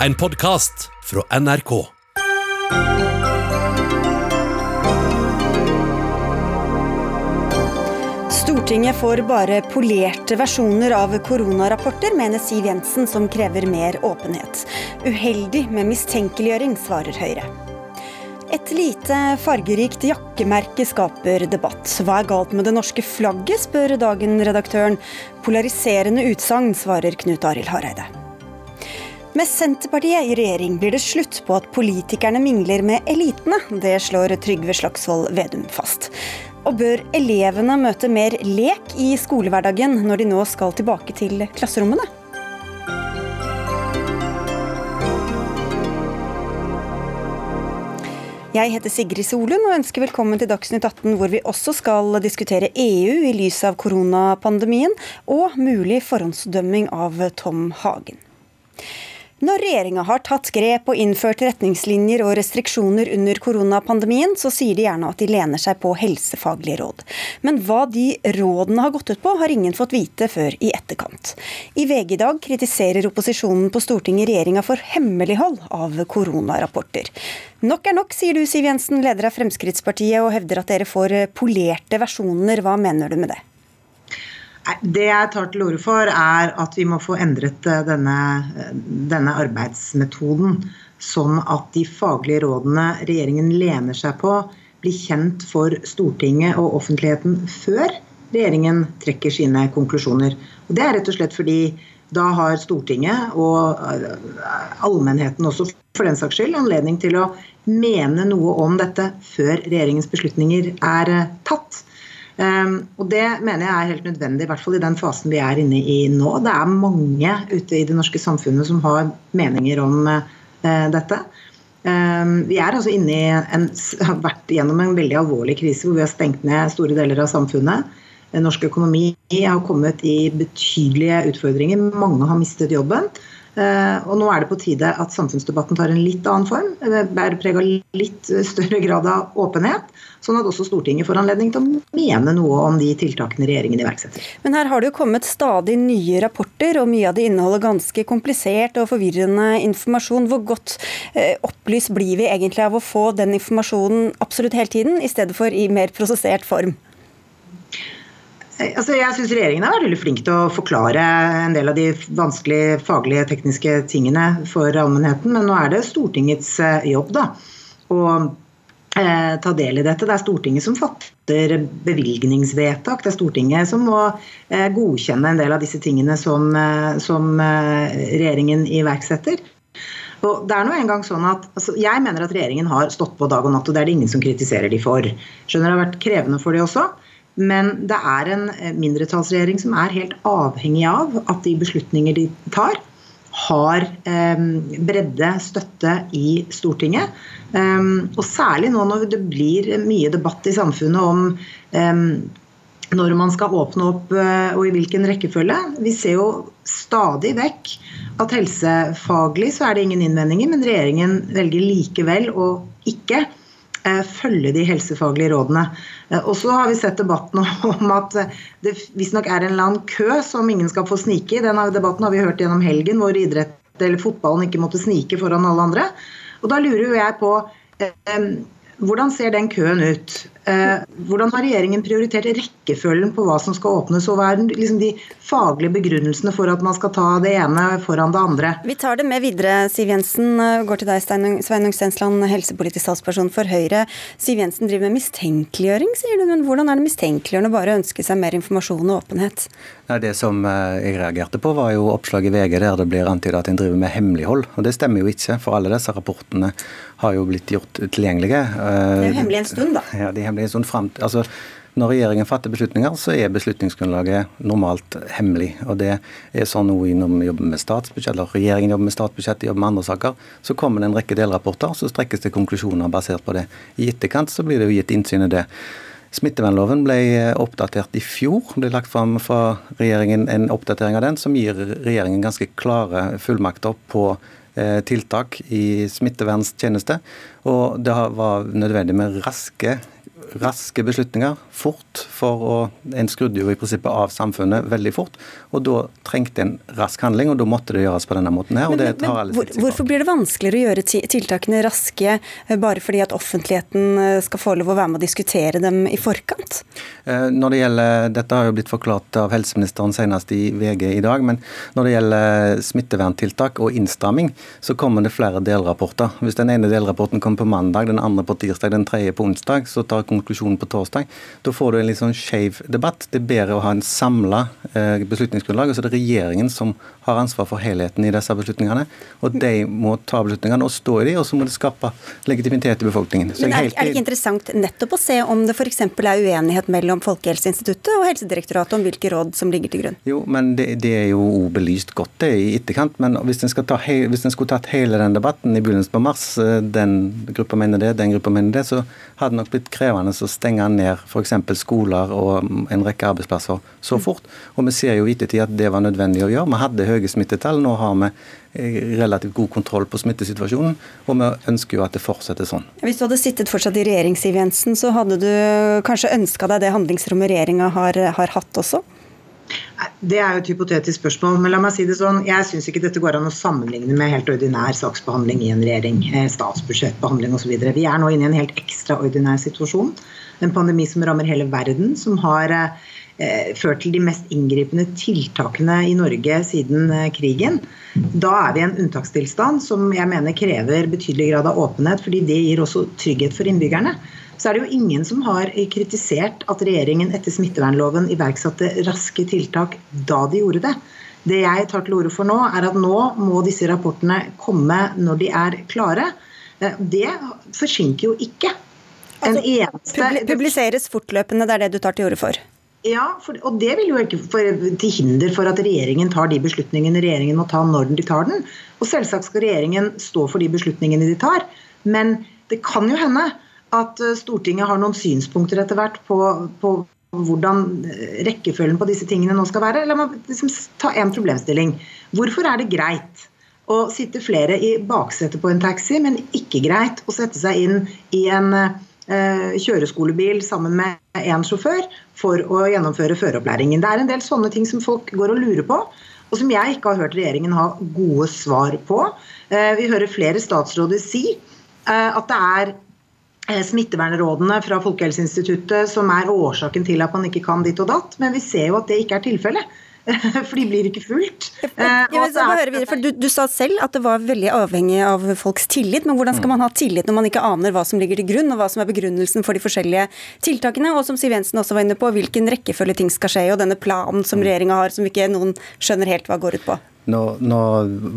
En podkast fra NRK. Stortinget får bare polerte versjoner av koronarapporter, mener Siv Jensen, som krever mer åpenhet. Uheldig med mistenkeliggjøring, svarer Høyre. Et lite fargerikt jakkemerke skaper debatt. Hva er galt med det norske flagget, spør Dagen-redaktøren. Polariserende utsagn, svarer Knut Arild Hareide. Med Senterpartiet i regjering blir det slutt på at politikerne mingler med elitene. Det slår Trygve Slagsvold Vedum fast. Og bør elevene møte mer lek i skolehverdagen når de nå skal tilbake til klasserommene? Jeg heter Sigrid Solund og ønsker velkommen til Dagsnytt 18, hvor vi også skal diskutere EU i lys av koronapandemien og mulig forhåndsdømming av Tom Hagen. Når regjeringa har tatt grep og innført retningslinjer og restriksjoner under koronapandemien, så sier de gjerne at de lener seg på helsefaglige råd. Men hva de rådene har gått ut på, har ingen fått vite før i etterkant. I VG i dag kritiserer opposisjonen på Stortinget regjeringa for hemmelighold av koronarapporter. Nok er nok, sier du Siv Jensen, leder av Fremskrittspartiet, og hevder at dere får polerte versjoner. Hva mener du med det? Det jeg tar til orde for, er at vi må få endret eh, denne, eh, denne, arbeidsmetoden. Sånn at de faglige rådene regjeringen lener seg på, blir kjent for Stortinget og offentligheten før regjeringen trekker sine konklusjoner. Og Det er rett og slett fordi da har Stortinget og eh, allmennheten også for den saks skyld anledning til å mene noe om dette før regjeringens beslutninger er tatt. Um, og Det mener jeg er helt nødvendig, i hvert fall i den fasen vi er inne i nå. Det er mange ute i det norske samfunnet som har meninger om uh, dette. Um, vi er altså inne i en, har vært gjennom en veldig alvorlig krise hvor vi har stengt ned store deler av samfunnet. Norsk økonomi har kommet i betydelige utfordringer. Mange har mistet jobben. Eh, og nå er det på tide at samfunnsdebatten tar en litt annen form. Bærer preg av litt større grad av åpenhet. Sånn at også Stortinget får anledning til å mene noe om de tiltakene regjeringen iverksetter. Men her har det jo kommet stadig nye rapporter, og mye av det inneholder ganske komplisert og forvirrende informasjon. Hvor godt eh, opplyst blir vi egentlig av å få den informasjonen absolutt hele tiden, i stedet for i mer prosessert form? Altså, jeg syns regjeringen vært veldig flink til å forklare en del av de vanskelige faglige, tekniske tingene for allmennheten. Men nå er det Stortingets eh, jobb da, å eh, ta del i dette. Det er Stortinget som fatter bevilgningsvedtak. Det er Stortinget som må eh, godkjenne en del av disse tingene som, eh, som eh, regjeringen iverksetter. Og det er nå en gang sånn at altså, Jeg mener at regjeringen har stått på dag og natt, og det er det ingen som kritiserer de for. Skjønner det har vært krevende for de også. Men det er en eh, mindretallsregjering som er helt avhengig av at de beslutninger de tar, har eh, bredde, støtte i Stortinget. Um, og særlig nå når det blir mye debatt i samfunnet om når man skal åpne opp og i hvilken rekkefølge. Vi ser jo stadig vekk at helsefaglig så er det ingen innvendinger, men regjeringen velger likevel å ikke Eh, følge de helsefaglige rådene. Eh, og så har vi sett debatten om at det visstnok er en eller annen kø som ingen skal få snike i. Den debatten har vi hørt gjennom helgen, hvor idrett eller fotballen ikke måtte snike foran alle andre. Og da lurer jo jeg på eh, hvordan ser den køen ut? Eh, hvordan har regjeringen prioritert rekkefølgen på hva som skal åpnes, og hva er liksom de faglige begrunnelsene for at man skal ta det ene foran det andre? Vi tar det med videre, Siv Jensen. Går til deg, Sveinung Stensland, helsepolitisk talsperson for Høyre. Siv Jensen driver med mistenkeliggjøring, sier du. Men hvordan er det mistenkeliggjørende å bare ønske seg mer informasjon og åpenhet? Nei, Det som eh, jeg reagerte på, var jo oppslag i VG der det blir antydet at en driver med hemmelighold. Og det stemmer jo ikke, for alle disse rapportene har jo blitt gjort tilgjengelige. Det er jo hemmelig en stund, da. Ja, de er hemmelig en sånn frem, altså, når regjeringen fatter beslutninger, så er beslutningsgrunnlaget normalt hemmelig. og Det er sånn nå når vi jobber med statsbudsjett, eller regjeringen jobber med statsbudsjett, jobber med andre saker. Så kommer det en rekke delrapporter, så strekkes det konklusjoner basert på det. I etterkant så blir det jo gitt innsyn i det. Smittevernloven ble oppdatert i fjor. Det ble lagt fram fra regjeringen en oppdatering av den som gir regjeringen ganske klare fullmakter på eh, tiltak i smitteverntjeneste. Og det var nødvendig med raske raske beslutninger fort, for å, en skrudde jo i prinsippet av samfunnet veldig fort. Og da trengte en rask handling, og da måtte det gjøres på denne måten her. og men, det tar alle hvor, Hvorfor blir det vanskeligere å gjøre tiltakene raske eh, bare fordi at offentligheten eh, skal få lov å være med å diskutere dem i forkant? Når det gjelder, Dette har jo blitt forklart av helseministeren senest i VG i dag, men når det gjelder smitteverntiltak og innstramming, så kommer det flere delrapporter. Hvis den ene delrapporten kommer på mandag, den andre på tirsdag, den tredje på onsdag, så tar konklusjonen på torsdag. Da får du en litt sånn skeiv debatt. Det er bedre å ha en samla eh, beslutningsgrunnlag. og så er det regjeringen som har ansvar for helheten i disse beslutningene. Og de må ta beslutningene og stå i de, og så må det skape legitimitet i befolkningen. Men er, er det ikke interessant nettopp å se om det f.eks. er uenighet mellom Folkehelseinstituttet og Helsedirektoratet om hvilke råd som ligger til grunn? Jo, men det, det er jo belyst godt det i etterkant. Men hvis en, hvis en skulle tatt hele den debatten i begynnelsen på mars, eh, den gruppa mener det, den gruppa mener det, så hadde det nok blitt krevende å en ned f.eks. skoler og en rekke arbeidsplasser så fort. Og vi ser jo i ettertid at det var nødvendig å gjøre. Vi hadde høye smittetall. Nå har vi eh, relativt god kontroll på smittesituasjonen, og vi ønsker jo at det fortsetter sånn. Hvis du hadde sittet fortsatt i regjering, Siv Jensen, så hadde du kanskje ønska deg det handlingsrommet regjeringa har, har hatt også? Det er jo et hypotetisk spørsmål, men la meg si det sånn. Jeg syns ikke dette går an å sammenligne med helt ordinær saksbehandling i en regjering. Eh, statsbudsjettbehandling osv. Vi er nå inne i en helt ekstraordinær situasjon. En pandemi som rammer hele verden, som har eh, ført til de mest inngripende tiltakene i Norge siden eh, krigen. Da er vi i en unntakstilstand som jeg mener krever betydelig grad av åpenhet, fordi det gir også trygghet for innbyggerne så er det jo ingen som har kritisert at regjeringen etter smittevernloven iverksatte raske tiltak da de gjorde det. Det jeg tar til orde for nå, er at nå må disse rapportene komme når de er klare. Eh, det forsinker jo ikke en altså, eneste Publiseres fortløpende, det er det du tar til orde for? Ja, for, og det vil jo ikke for, til hinder for at regjeringen tar de beslutningene regjeringen må ta når de tar den. Og selvsagt skal regjeringen stå for de beslutningene de tar. Men det kan jo hende at eh, Stortinget har noen synspunkter etter hvert på, på hvordan rekkefølgen på disse tingene nå skal være. La meg liksom ta en problemstilling. Hvorfor er det greit å sitte flere i baksetet på en taxi, men ikke greit å sette seg inn i en eh, kjøreskolebil sammen med én sjåfør for å gjennomføre føreropplæringen? Det er en del sånne ting som folk går og lurer på. Og som jeg ikke har hørt regjeringen ha gode svar på. Eh, vi hører flere statsråder si eh, at det er smittevernrådene fra Folkehelseinstituttet som er årsaken til at man ikke kan ditt og datt. Men vi ser jo at det ikke er tilfellet. For de blir ikke fulgt. Ja, du, du, sa selv at det var veldig avhengig av folks tillit. Men hvordan skal man ha tillit når man ikke aner hva som ligger til grunn, og hva som er begrunnelsen for de forskjellige tiltakene? Og som Siv Jensen også var inne på, hvilken rekkefølge ting skal skje, og denne planen som regjeringa har som ikke noen skjønner helt hva går ut på. Nå, nå,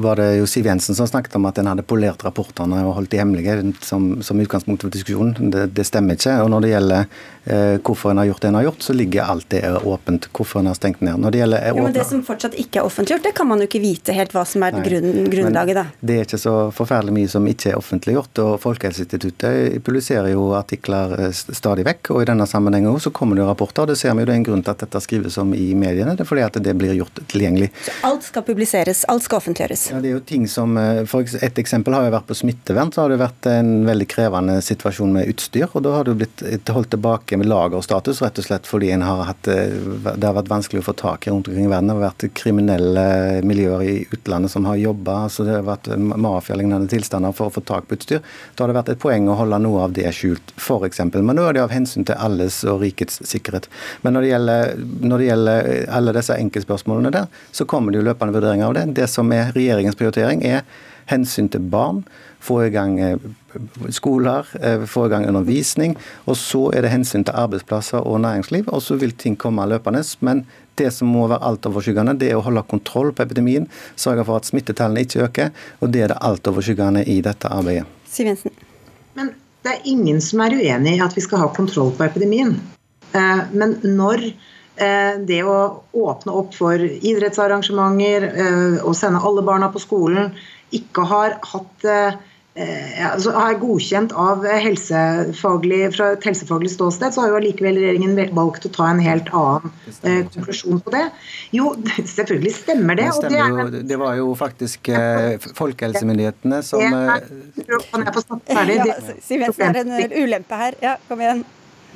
var det jo Siv Jensen som snakket om at en hadde polert rapportene og holdt de hemmelige som, som utgangspunkt for diskusjonen. Det, det, stemmer ikke. Og når det gjelder eh, hvorfor en har gjort det en har gjort, så ligger alt det åpent. Hvorfor en har stengt ned. Når det gjelder eh, ja, men det som fortsatt ikke er offentliggjort, det kan man jo ikke vite helt hva som er grunn, grunnlaget, da. Det er ikke så forferdelig mye som ikke er offentliggjort. Og Folkehelseinstituttet publiserer jo artikler eh, stadig vekk. Og i denne sammenhengen så kommer det jo rapporter. og Det ser vi jo det er en grunn til at dette skrives om i mediene. Det er fordi at det blir gjort tilgjengelig. Så alt skal publiseres? Publiseres, alt skal offentliggjøres. Ja, det er jo ting som, eh, for Et eksempel har jo vært på smittevern. Så har det vært en veldig krevende situasjon med utstyr. og Da har det blitt holdt tilbake med lagerstatus rett og slett fordi har hatt, eh, det har vært vanskelig å få tak i rundt omkring i verden. Det har vært kriminelle miljøer i utlandet som har jobba. Altså det har vært mafialignende tilstander for å få tak på utstyr. Da har det vært et poeng å holde noe av det skjult, f.eks. Men nå er det av hensyn til alles og rikets sikkerhet. Men når det gjelder, når det gjelder alle disse enkeltspørsmålene der, så kommer det jo løpende vurderinger av det. Det som er regjeringens prioritering, er hensyn til barn, få i gang eh, skoler, eh, få i gang undervisning. Og så er det hensyn til arbeidsplasser og næringsliv, og så vil ting komme løpende. Men det som må være altoverskyggende, det er å holde kontroll på epidemien, sørge for at smittetallene ikke øker. Og det er det altoverskyggende i dette arbeidet. Siv Jensen. Men det er ingen som er uenig i at vi skal ha kontroll på epidemien. Eh, men når det å åpne opp for idrettsarrangementer og eh, sende alle barna på skolen, ikke har hatt eh, altså er godkjent av helsefaglig, fra et helsefaglig ståsted, så har jo allikevel regjeringen valgt å ta en helt annen eh, konklusjon på det. Jo, selvfølgelig stemmer det. Det, stemmer det, er, det var jo faktisk eh, folkehelsemyndighetene som? Ja, Siv Jensen er en ulempe her. Ja, kom igjen.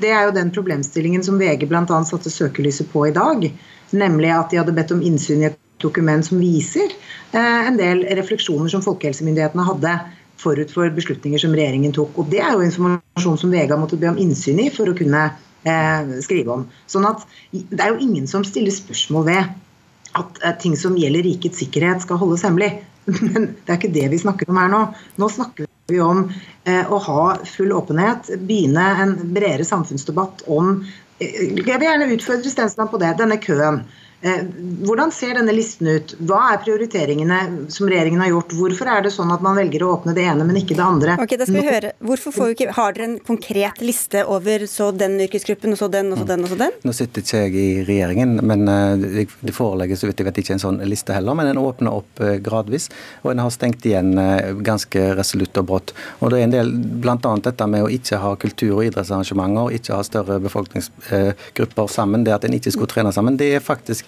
Det er jo den problemstillingen som VG bl.a. satte søkelyset på i dag. Nemlig at de hadde bedt om innsyn i et dokument som viser eh, en del refleksjoner som folkehelsemyndighetene hadde forut for beslutninger som regjeringen tok. Og Det er jo informasjon som VG har måttet be om innsyn i for å kunne eh, skrive om. Sånn at Det er jo ingen som stiller spørsmål ved at eh, ting som gjelder rikets sikkerhet skal holdes hemmelig. Men det er ikke det vi snakker om her nå. Nå snakker vi om eh, å ha full åpenhet, begynne en bredere samfunnsdebatt om eh, Jeg vil gjerne utfordre Stensland på det. Denne køen. Eh, hvordan ser denne listen ut? Hva er prioriteringene som regjeringen har gjort? Hvorfor er det sånn at man velger å åpne det ene, men ikke det andre? Ok, da skal vi høre. Hvorfor får vi ikke, Har dere en konkret liste over så den yrkesgruppen, og så den, og så den, og så den? Nå sitter ikke jeg i regjeringen, men eh, det forelegger så vidt jeg vet ikke en sånn liste heller. Men en åpner opp eh, gradvis, og en har stengt igjen ganske resolutt og brått. Og det er en del, bl.a. dette med å ikke ha kultur- og idrettsarrangementer, ikke ha større befolkningsgrupper sammen, det at en ikke skulle trene sammen, det er faktisk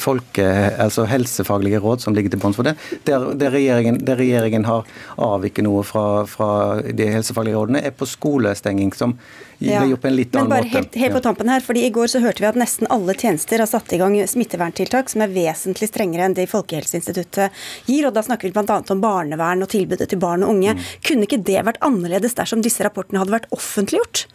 folke, altså helsefaglige råd som ligger til bunns for det. Der, der, regjeringen, der, regjeringen, har avviket noe fra, fra, de helsefaglige rådene, er på skolestenging. som ja. gjort på en litt annen måte. Men bare helt, helt, på tampen her, fordi I går så hørte vi at nesten alle tjenester har satt i gang smitteverntiltak som er vesentlig strengere enn det Folkehelseinstituttet gir. og Da snakker vi bl.a. om barnevern og tilbudet til barn og unge. Mm. Kunne ikke det vært annerledes dersom disse rapportene hadde vært offentliggjort?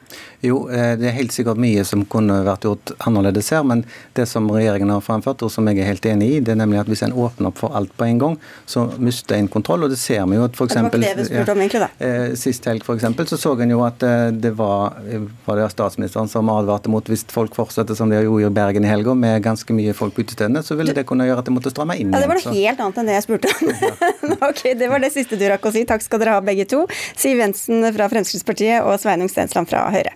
Jo, eh, det er helt sikkert mye som kunne vært gjort annerledes her. Men det som regjeringen har framført, og som jeg er helt enig i, det er nemlig at hvis en åpner opp for alt på en gang, så mister en kontroll. Og det ser vi jo at f.eks. Ja, eh, sist helg for eksempel, så så en jo at eh, det var var det statsministeren som advarte mot hvis folk fortsetter som de gjorde i Bergen i helga, med ganske mye folk på utestedene, så ville det kunne gjøre at det måtte stramme inn. Ja, Det var noe helt annet enn det jeg spurte om. ok, Det var det siste du rakk å si. Takk skal dere ha begge to. Siv Jensen fra Fremskrittspartiet og Sveinung Stensland fra Høyre.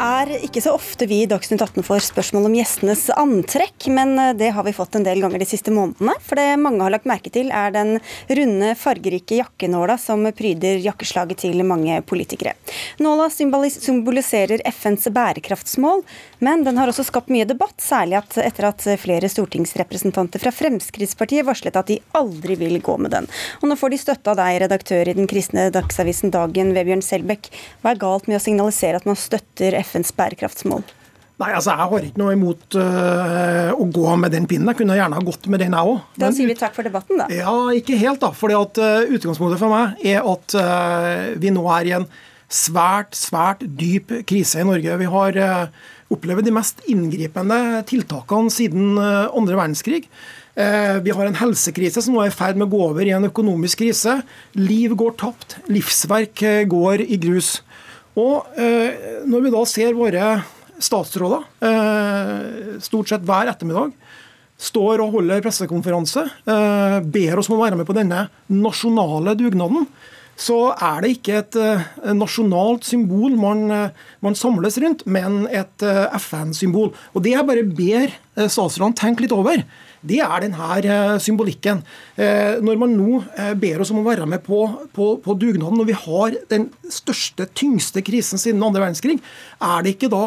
Er ikke så ofte vi i Dagsnytt 18 får spørsmål om gjestenes antrekk, men eh, det har vi fått en del ganger de siste månedene. For det mange har lagt merke til, er den runde, fargerike jakkenåla som pryder jakkeslaget til mange politikere. Nåla symboliserer FNs bærekraftsmål, men den har også skapt mye debatt, særlig at etter at flere stortingsrepresentanter fra Fremskrittspartiet varslet at de aldri vil gå med den. Og nå får de støtte av deg, redaktør i den kristne dagsavisen Dagen, Vebjørn Selbekk. Hva er galt med å signalisere at man støtter FNs bærekraftsmål? Nei, altså Jeg har ikke noe imot uh, å gå med den pinnen. Jeg kunne gjerne ha gått med den, jeg òg. Da sier vi takk for debatten, da. Ja, Ikke helt, da. fordi at uh, Utgangspunktet for meg er at uh, vi nå er i en svært, svært dyp krise i Norge. Vi har opplevd de mest inngripende tiltakene siden andre verdenskrig. Vi har en helsekrise som nå er i ferd med å gå over i en økonomisk krise. Liv går tapt, livsverk går i grus. Og eh, Når vi da ser våre statsråder eh, stort sett hver ettermiddag står og holder pressekonferanse, eh, ber oss om å være med på denne nasjonale dugnaden, så er det ikke et nasjonalt symbol man, man samles rundt, men et FN-symbol. Og Det jeg bare ber statsrådene tenke litt over, det er denne eh, symbolikken. Eh, når man nå eh, ber oss om å være med på, på, på dugnaden, når vi har den største, tyngste krisen siden andre verdenskrig, er det ikke da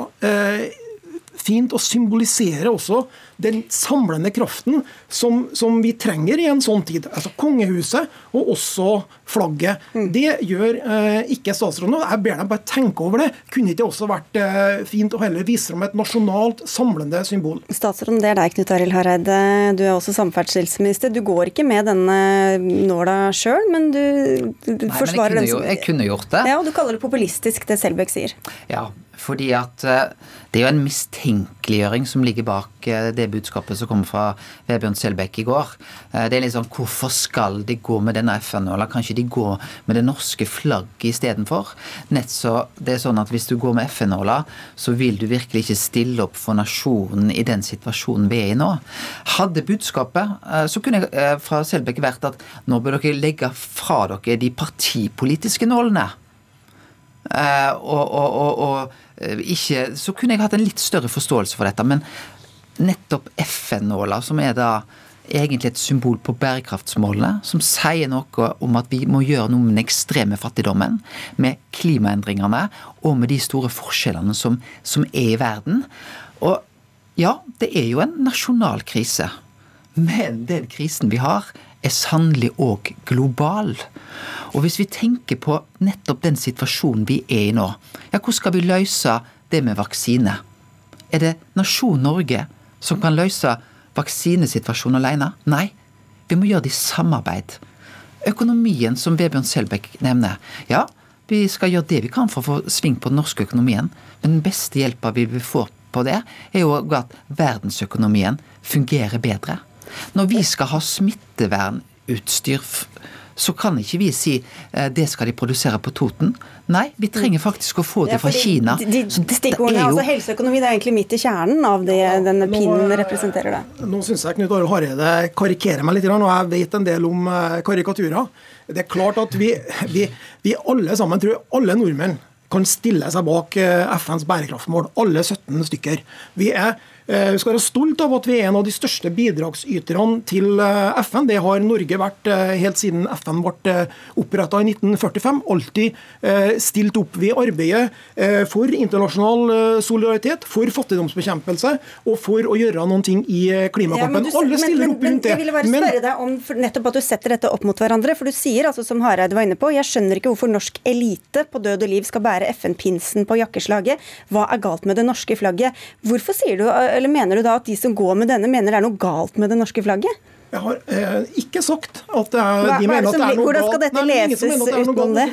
fint å symbolisere også den samlende kraften som, som, vi trenger i en sånn tid. Altså Kongehuset og også flagget. Mm. Det gjør eh, ikke statsråden. Jeg ber dem bare tenke over det. Kunne ikke også vært eh, fint å heller vise dem et nasjonalt samlende symbol? Statsråden, det er deg, Knut Arild Hareide. Du er også samferdselsminister. Du går ikke med denne nåla sjøl, men du, du Nei, forsvarer men jeg kunne, jo, jeg kunne gjort det. Ja, og Du kaller det populistisk, det Selbekk sier. Ja, fordi at eh, det er jo en mistenkeliggjøring som ligger bak eh, det budskapet som kom fra Vebjørn Selbekk i går. Eh, det er litt sånn Hvorfor skal de gå med denne FN-nåla? Kanskje de går med det norske flagget istedenfor? Det er sånn at hvis du går med FN-nåla, så vil du virkelig ikke stille opp for nasjonen i den situasjonen vi er i nå. Hadde budskapet, så kunne jeg fra Selbekk vært at nå bør dere legge fra dere de partipolitiske nålene. og, og, og, og Eh, ikke, så kunne jeg hatt en litt større forståelse for dette. Men nettopp FN-nåla, som er da egentlig et symbol på bærekraftsmålene, som sier noe om at vi må gjøre noe med den ekstreme fattigdommen, med klimaendringene og med de store forskjellene som, som er i verden. Og Ja, det er jo en nasjonal krise. Men den krisen vi har, er sannelig òg global. Og hvis vi tenker på nettopp den situasjonen vi er i nå, ja, hvordan skal vi løse det med vaksine? Er det nasjonen Norge som kan løse vaksinesituasjonen alene? Nei, vi må gjøre det i samarbeid. Økonomien, som Vebjørn Selbekk nevner. Ja, vi skal gjøre det vi kan for å få sving på den norske økonomien, men den beste hjelpa vi får på det, er jo at verdensøkonomien fungerer bedre. Når vi skal ha smittevernutstyr så kan ikke vi si eh, det skal de produsere på Toten. Nei, vi trenger faktisk å få det fra Kina. De, de, stikkordene, altså Helseøkonomi det er egentlig midt i kjernen av det ja, denne pinnen representerer. det. Nå syns jeg Knut Arild Hareide karikerer meg litt, og jeg vet en del om eh, karikaturer. Det er klart at vi, vi, vi alle sammen, tror alle nordmenn, kan stille seg bak eh, FNs bærekraftmål. Alle 17 stykker. Vi er Eh, vi skal være stolt av at vi er en av de største bidragsyterne til eh, FN. Det har Norge vært eh, helt siden FN ble oppretta i 1945. Alltid stilt opp. ved arbeidet for internasjonal solidaritet, for fattigdomsbekjempelse og for å gjøre noen ting i klimakampen. Ja, Alle stiller opp rundt det. Jeg ville bare spørre deg om nettopp at du setter dette opp mot hverandre. For du sier altså, som Hareide var inne på, jeg skjønner ikke hvorfor norsk elite på død og liv skal bære FN-pinsen på jakkeslaget. Hva er galt med det norske flagget? Hvorfor sier du eller mener du da at de som går med denne, mener det er noe galt med det norske flagget? Jeg har eh, ikke sagt at det er, de mener at det er noe Hvordan skal dette leses utenom det?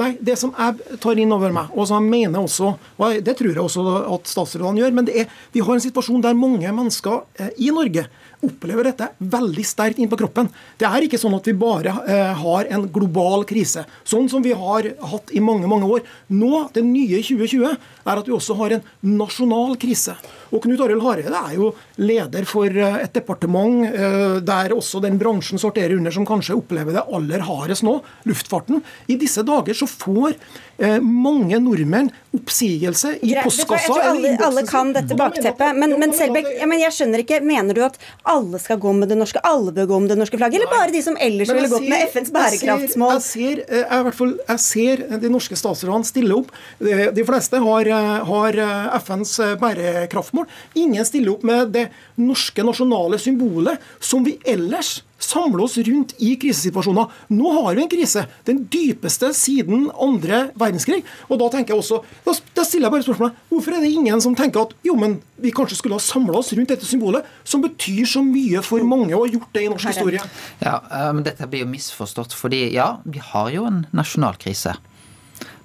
Nei, det som jeg tar inn over meg, og som jeg mener også, og det tror jeg også at statsrådene gjør, men det er, vi har en situasjon der mange mennesker eh, i Norge opplever dette veldig sterkt inn på kroppen. Det er ikke sånn at vi bare eh, har en global krise, sånn som vi har hatt i mange mange år. Nå, det nye 2020, er at vi også har en nasjonal krise. Og Knut Arild Hareide er jo leder for eh, et departement eh, der også den bransjen sorterer under, som kanskje opplever det aller hardest nå, luftfarten. I disse dager så får Eh, mange nordmenn oppsigelse i Greit, postkassa. Jeg tror alle, alle kan dette bakteppet. Men, men Selbekk, jeg skjønner ikke, mener du at alle skal gå med det norske, alle bør gå med det norske flagget, eller bare de som ellers ville gått med FNs bærekraftsmål? Jeg ser, jeg, ser, jeg, fall, jeg ser de norske statsrådene stille opp. De fleste har, har FNs bærekraftmål. Ingen stiller opp med det norske nasjonale symbolet som vi ellers samle oss rundt i krisesituasjoner. Nå har vi en krise, den dypeste siden andre verdenskrig. Og da tenker jeg også, da stiller jeg bare spørsmålet, hvorfor er det ingen som tenker at jo, men vi kanskje skulle ha samla oss rundt dette symbolet, som betyr så mye for mange, og har gjort det i norsk historie? Ja, men Dette blir jo misforstått, fordi ja, vi har jo en nasjonal krise.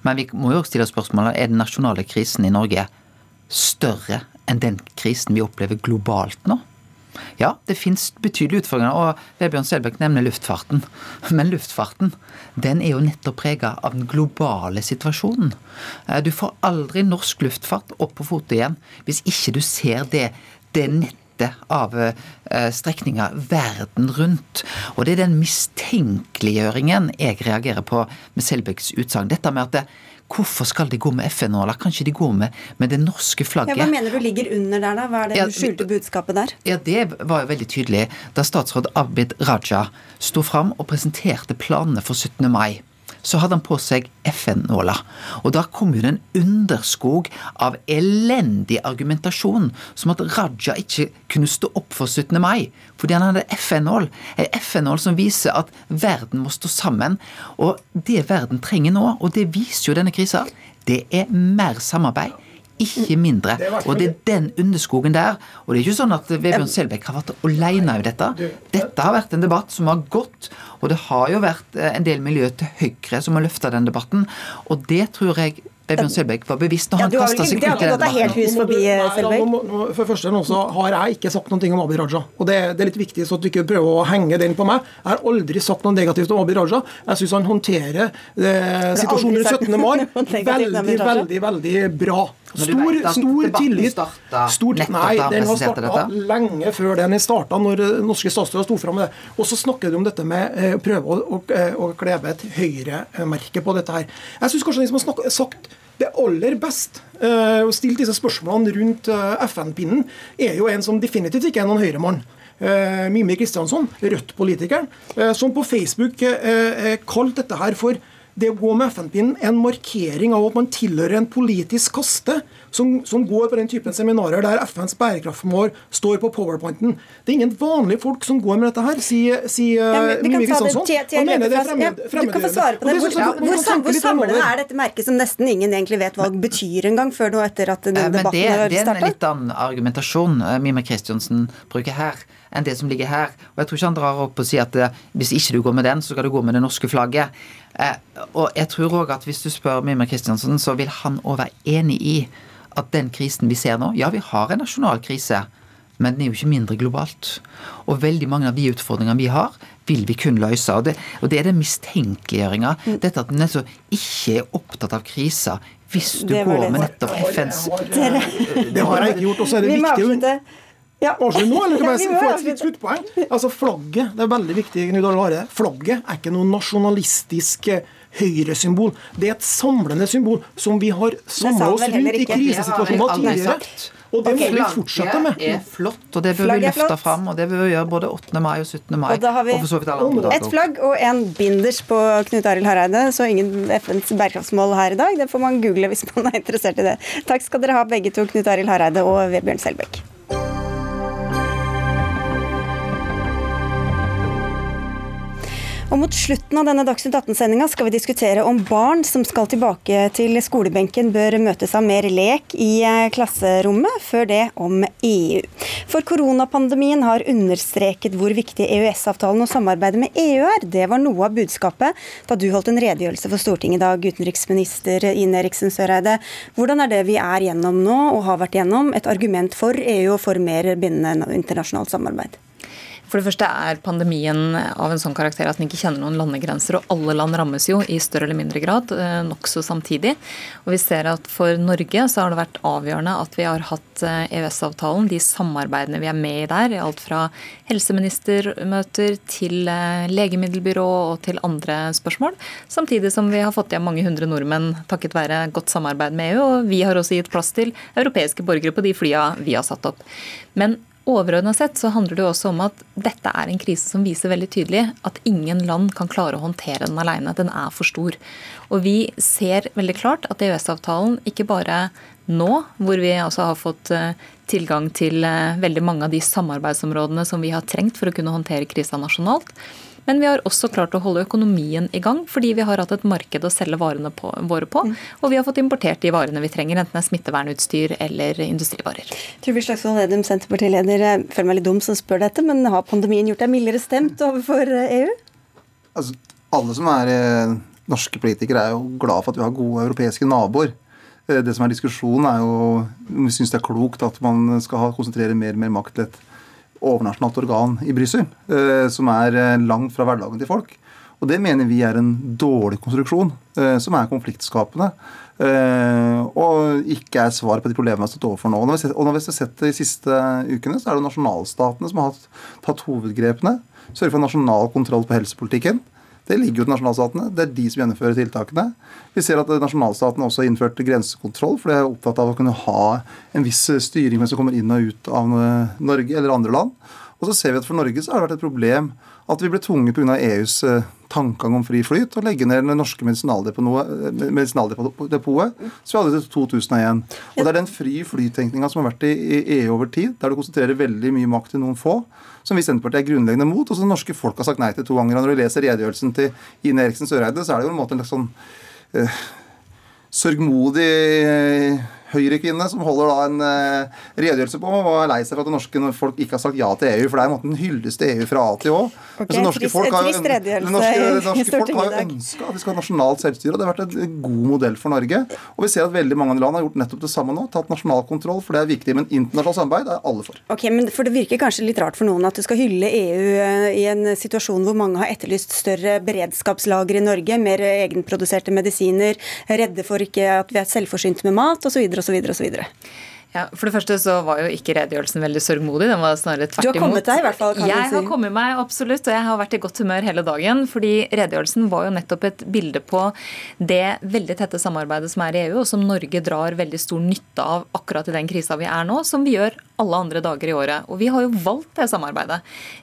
Men vi må jo stille spørsmålet er den nasjonale krisen i Norge større enn den krisen vi opplever globalt nå? Ja, det finnes betydelige utfordringer, og Vebjørn Selbekk nevner luftfarten. Men luftfarten den er jo nettopp prega av den globale situasjonen. Eh, du får aldri norsk luftfart opp på fotet igjen hvis ikke du ser det, det nettet av eh, strekninger verden rundt. Og det er den mistenkeliggjøringen jeg reagerer på med Selbekks utsagn. Dette med at det, Hvorfor skal de gå med FN-nåler? Kan ikke de gå med, med det norske flagget? Ja, hva mener du ligger under der, da? Hva er det ja, skjulte budskapet der? Ja, Det var jo veldig tydelig da statsråd Abid Raja sto fram og presenterte planene for 17. mai så hadde han på seg FN-nåla. Og da kom jo det en underskog av elendig argumentasjon, som at Raja ikke kunne stå opp for 17. mai fordi han hadde FN-nål. En FN-nål som viser at verden må stå sammen. Og det verden trenger nå, og det viser jo denne krisa, det er mer samarbeid ikke mindre. Og det er den underskogen der. Og det er ikke sånn at Vebjørn Selbekk har vært aleine i dette. Dette har vært en debatt som har gått, og det har jo vært eh, en del miljø til høyre som har løfta den debatten. Og det tror jeg Vebjørn Selbekk var bevisst når han ja, kasta seg ut i den debatten. Helt hus forbi, Selbekk. For første nå så har jeg ikke sagt noe om Abid Raja. Og det, det, er litt viktig så at du ikke prøver å henge den på meg. Jeg har aldri sagt noe negativt om Abid Raja. Jeg syns han håndterer eh, situasjonen rundt 17. mai veldig, veldig, veldig bra. Stor, stor tillit. Stor, nei, den har starta lenge før den starta, når norske statsråder sto fram med det. Og så snakker du om dette med å eh, prøve å, å, eh, å klebe et høyremerke på dette her. Jeg syns kanskje de som har sagt det aller best å stille disse spørsmålene rundt FN-pinnen, er jo en som definitivt ikke er noen høyremann. Mimir Kristiansson, Rødt-politikeren, som på Facebook kalte dette her for Det å gå med FN-pinnen er en markering av at man tilhører en politisk kaste som, som, går på den typen seminarer der FNs bærekraftmål står på powerpointen. Det er ingen vanlige folk som går med dette her, sier si, ja, Mimmi Kristiansson. Han mener det er fremmedgjørende. Hvor, samlende er dette merket som nesten ingen egentlig vet hva betyr engang, før nå etter at den debatten har starta? Det er en litt annen argumentasjon eh, Mimmi Kristiansen bruker her enn det som ligger her. Og jeg tror ikke han drar opp og sier at eh, hvis ikke du går med den, så skal du gå med det norske flagget. Eh, og jeg tror òg at hvis du spør Mimmi Kristiansen, så vil han òg være enig i at den krisen vi ser nå Ja, vi har en nasjonal krise, men den er jo ikke mindre globalt. Og veldig mange av de utfordringene vi har, vil vi kun løse. Og det, og det er den mistenkeliggjøringa. Mm. Dette at en altså ikke er opptatt av kriser hvis du går med nettopp FNs Det har jeg ikke gjort, og så er det viktig ja. Avslutt nå, eller kan jeg ja, få et litt sluttpoeng? Altså, Flagget det er veldig viktig. Flagget er ikke noe nasjonalistisk eh, høyresymbol. Det er et samlende symbol som vi har samla oss rundt i krisesituasjoner tidligere. Og det må vi fortsette med. Det er flott, og det bør vi løfte fram. Og det bør vi gjøre både 8. mai og 17. mai. Og da har vi et flagg og en binders på Knut Arild Hareide, så ingen FNs bærekraftsmål her i dag. Det får man google hvis man er interessert i det. Takk skal dere ha begge to, Knut Arild Hareide og Vebjørn Selbekk. Og Mot slutten av denne Dagsnytt 18-sendinga skal vi diskutere om barn som skal tilbake til skolebenken bør møtes av mer lek i eh, klasserommet, før det om EU. For koronapandemien har understreket hvor viktig EØS-avtalen og samarbeidet med EU er. Det var noe av budskapet da du holdt en redegjørelse for Stortinget i dag, utenriksminister Ine Eriksen Søreide. Hvordan er det vi er gjennom nå, og har vært gjennom, et argument for EU og for mer bindende internasjonalt samarbeid? For det første er pandemien av en sånn karakter at den ikke kjenner noen landegrenser. Og alle land rammes jo i større eller mindre grad, eh, nokså samtidig. Og vi ser at for Norge så har det vært avgjørende at vi har hatt EØS-avtalen, eh, e de samarbeidene vi er med i der, alt fra helseministermøter til eh, legemiddelbyrå og til andre spørsmål. Samtidig som vi har fått igjen mange hundre nordmenn takket være godt samarbeid med EU. Og vi har også gitt plass til europeiske borgere på de flya vi har satt opp. Men Overordna sett så handler det jo også om at dette er en krise som viser veldig tydelig at ingen land kan klare å håndtere den alene. Den er for stor. Og vi ser veldig klart at EØS-avtalen ikke bare nå, hvor vi altså har fått eh, tilgang til eh, veldig mange av de samarbeidsområdene som vi har trengt for å kunne håndtere krisa nasjonalt, men vi har også klart å holde økonomien i gang, fordi vi har hatt et marked å selge varene på, våre på. Mm. Og vi har fått importert de varene vi trenger, enten det er smittevernutstyr eller industrivarer. Trygve Slagsvold Vedum, Senterpartileder. Jeg føler meg litt dum som spør dette, men har pandemien gjort deg mildere stemt overfor EU? Altså, alle som er eh, norske politikere, er jo glad for at vi har gode europeiske naboer. Eh, det som er diskusjonen, er jo om vi syns det er klokt at man skal konsentrere mer og mer makt til et overnasjonalt organ i Brussel, eh, som er eh, langt fra hverdagen til folk. Og Det mener vi er en dårlig konstruksjon, eh, som er konfliktskapende. Og ikke er svar på de problemene vi har stått overfor nå. Og når vi har sett det de siste ukene, så er det nasjonalstatene som har tatt hovedgrepene. Sørge for nasjonal kontroll på helsepolitikken. Det ligger jo til nasjonalstatene. Det er de som gjennomfører tiltakene. Vi ser at nasjonalstatene også har innført grensekontroll, for de er opptatt av å kunne ha en viss styring med som kommer inn og ut av Norge eller andre land. Og så ser vi at For Norge så har det vært et problem at vi ble tvunget pga. EUs eh, tankegang om fri flyt å legge ned det norske medisinaldepotet, medisinaldepotet som vi hadde til 2001. Og Det er den fri flytenkninga som har vært i EU over tid, der du konsentrerer veldig mye makt til noen få, som vi i Senterpartiet er grunnleggende mot, og som det norske folk har sagt nei til to ganger. Og når du leser redegjørelsen til Ine Eriksen Søreide, så er det jo en måte en sånn eh, sørgmodig høyrekvinne som holder da en uh, redegjørelse på og er lei seg for at det norske folk ikke har sagt ja til EU. For det er en måte en hyllest til EU fra A til Å. Okay, altså, norske folk har jo, norske, norske folk har ønska at vi skal ha nasjonalt selvstyre. og Det har vært en god modell for Norge. Og vi ser at veldig mange land har gjort nettopp det samme nå. Tatt nasjonal kontroll, for det er viktig. Men internasjonalt samarbeid er alle for. Ok, men for Det virker kanskje litt rart for noen at du skal hylle EU eh, i en situasjon hvor mange har etterlyst større beredskapslager i Norge, mer egenproduserte medisiner, redde for ikke at vi er selvforsynte med mat osv osv. osv. Ja, for det første så var jo ikke redegjørelsen veldig sørgmodig. Den var snarere tvert imot. Du har kommet deg i hvert fall, kan jeg si. har kommet meg, absolutt. Og jeg har vært i godt humør hele dagen. Fordi redegjørelsen var jo nettopp et bilde på det veldig tette samarbeidet som er i EU, og som Norge drar veldig stor nytte av akkurat i den krisa vi er nå. Som vi gjør alle andre dager i året. Og vi har jo valgt det samarbeidet.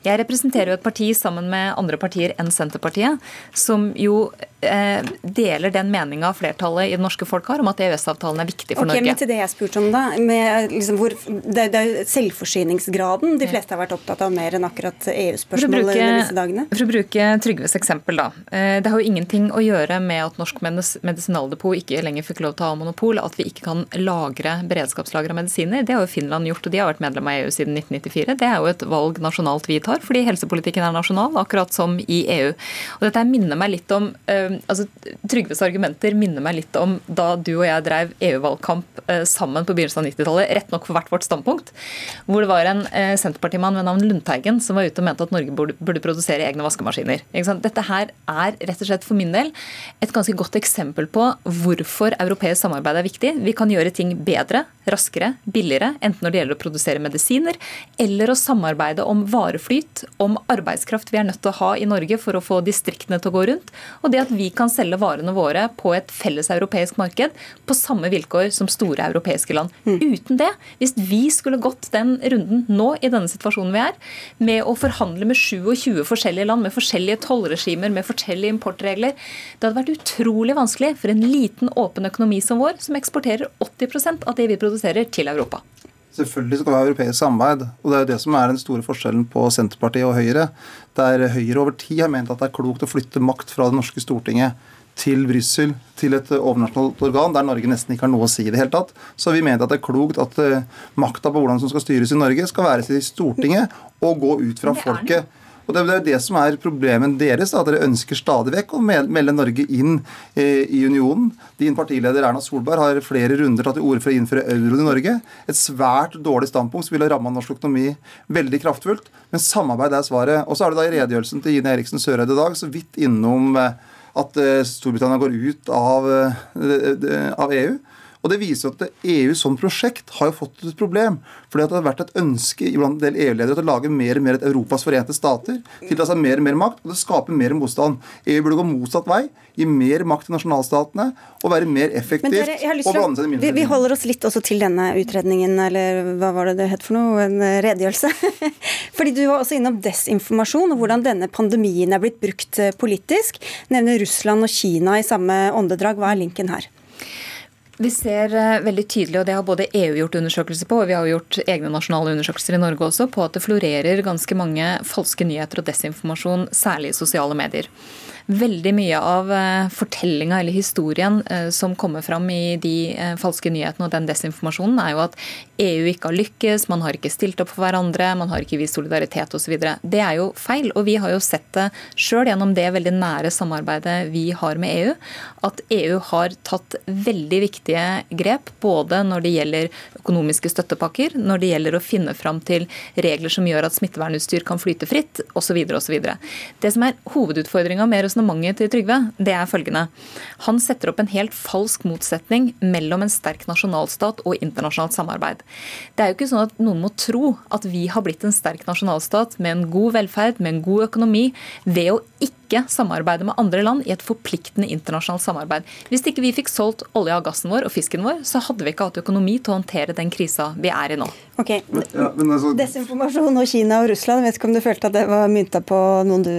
Jeg representerer jo et parti sammen med andre partier enn Senterpartiet, som jo eh, deler den meninga flertallet i det norske folk har om at EØS-avtalen er viktig for okay, Norge. Men til det jeg spurte om da, med liksom hvor, det, det er selvforsyningsgraden de fleste har vært opptatt av mer enn akkurat EU-spørsmålet disse dagene? For å bruke Trygves eksempel, da. Eh, det har jo ingenting å gjøre med at Norsk medisinaldepot ikke lenger fikk lov til å ha monopol, at vi ikke kan lagre beredskapslagre av medisiner. Det har jo Finland gjort, og de har vært medlem av EU siden 1994. Det er jo et valg nasjonalt vi tar, fordi helsepolitikken er nasjonal, akkurat som i EU. Og dette minner meg litt om eh, altså Trygves argumenter minner meg litt om da du og jeg drev EU-valgkamp eh, sammen på begynnelsen av 90-tallet, rett nok for hvert vårt standpunkt, hvor det var en eh, Senterpartimann ved navn Lundteigen som var ute og mente at Norge burde produsere egne vaskemaskiner. Dette her er rett og slett for min del et ganske godt eksempel på hvorfor europeisk samarbeid er viktig. Vi kan gjøre ting bedre, raskere, billigere, enten når det gjelder å produsere medisiner, eller å samarbeide om vareflyt, om arbeidskraft vi er nødt til å ha i Norge for å få distriktene til å gå rundt, og det at vi kan selge varene våre på et felles europeisk marked på samme vilkår som store europeiske land. Mm. Uten det, hvis vi skulle gått den runden nå i denne situasjonen vi er, med å forhandle med 27 forskjellige land, med forskjellige tollregimer, med forskjellige importregler, det hadde vært utrolig vanskelig for en liten, åpen økonomi som vår, som eksporterer 80% av det vi produserer, til Europa. Selvfølgelig skal vi ha europeisk samarbeid. og Det er jo det som er den store forskjellen på Senterpartiet og Høyre. Der Høyre over tid har ment at det er klokt å flytte makt fra det norske Stortinget til Brussel, til et overnasjonalt organ der Norge nesten ikke har noe å si i det hele tatt. Så vi mente at det er klokt at uh, makta på hvordan som skal styres i Norge, skal være til Stortinget og gå ut fra folket. Og Det er jo det som er problemet deres, at dere ønsker stadig vekk å melde Norge inn eh, i unionen. Din partileder Erna Solberg har flere runder tatt til orde for å innføre euroen i Norge. Et svært dårlig standpunkt som ville ramma norsk økonomi veldig kraftfullt. Men samarbeid er svaret. Og så er det da i redegjørelsen til Ine Eriksen Søreide i dag så vidt innom eh, at eh, Storbritannia går ut av, av EU. Og Det viser at EU som prosjekt har jo fått et problem. fordi det har vært et ønske blant en del EU-ledere til å lage mer og mer et Europas forente stater. Tilta seg mer og mer makt, og det skaper mer motstand. EU burde gå motsatt vei. Gi mer makt til nasjonalstatene og være mer effektivt. Dere, og blande seg i vi, vi holder oss litt også til denne utredningen, eller hva var det det het for noe? En redegjørelse. Fordi du var også innom desinformasjon og hvordan denne pandemien er blitt brukt eh, politisk. Nevner Russland og Kina i samme åndedrag. Hva er linken her? Vi ser eh, veldig tydelig, og det har både EU gjort undersøkelser på, og vi har gjort egne nasjonale undersøkelser i Norge også, på at det florerer ganske mange falske nyheter og desinformasjon, særlig i sosiale medier. Veldig mye av eh, fortellinga eller historien eh, som kommer fram i de eh, falske nyhetene og den desinformasjonen, er jo at EU ikke har lykkes, man har ikke stilt opp for hverandre, man har ikke vist solidaritet osv. Det er jo feil. Og vi har jo sett det sjøl gjennom det veldig nære samarbeidet vi har med EU, at EU har tatt veldig viktige grep både når det gjelder økonomiske støttepakker, når det gjelder å finne fram til regler som gjør at smittevernutstyr kan flyte fritt, osv. osv. Det som er hovedutfordringa med resonnementet til Trygve, det er følgende. Han setter opp en helt falsk motsetning mellom en sterk nasjonalstat og internasjonalt samarbeid. Det er jo ikke sånn at noen må tro at vi har blitt en sterk nasjonalstat med en god velferd, med en god økonomi, ved å ikke samarbeide med andre land i et forpliktende internasjonalt samarbeid. Hvis ikke vi fikk solgt olja og gassen vår og fisken vår, så hadde vi ikke hatt økonomi til å håndtere den krisa vi er i nå. Ok, altså... Desinformasjon og Kina og Russland, vet ikke om du følte at det var mynta på noen du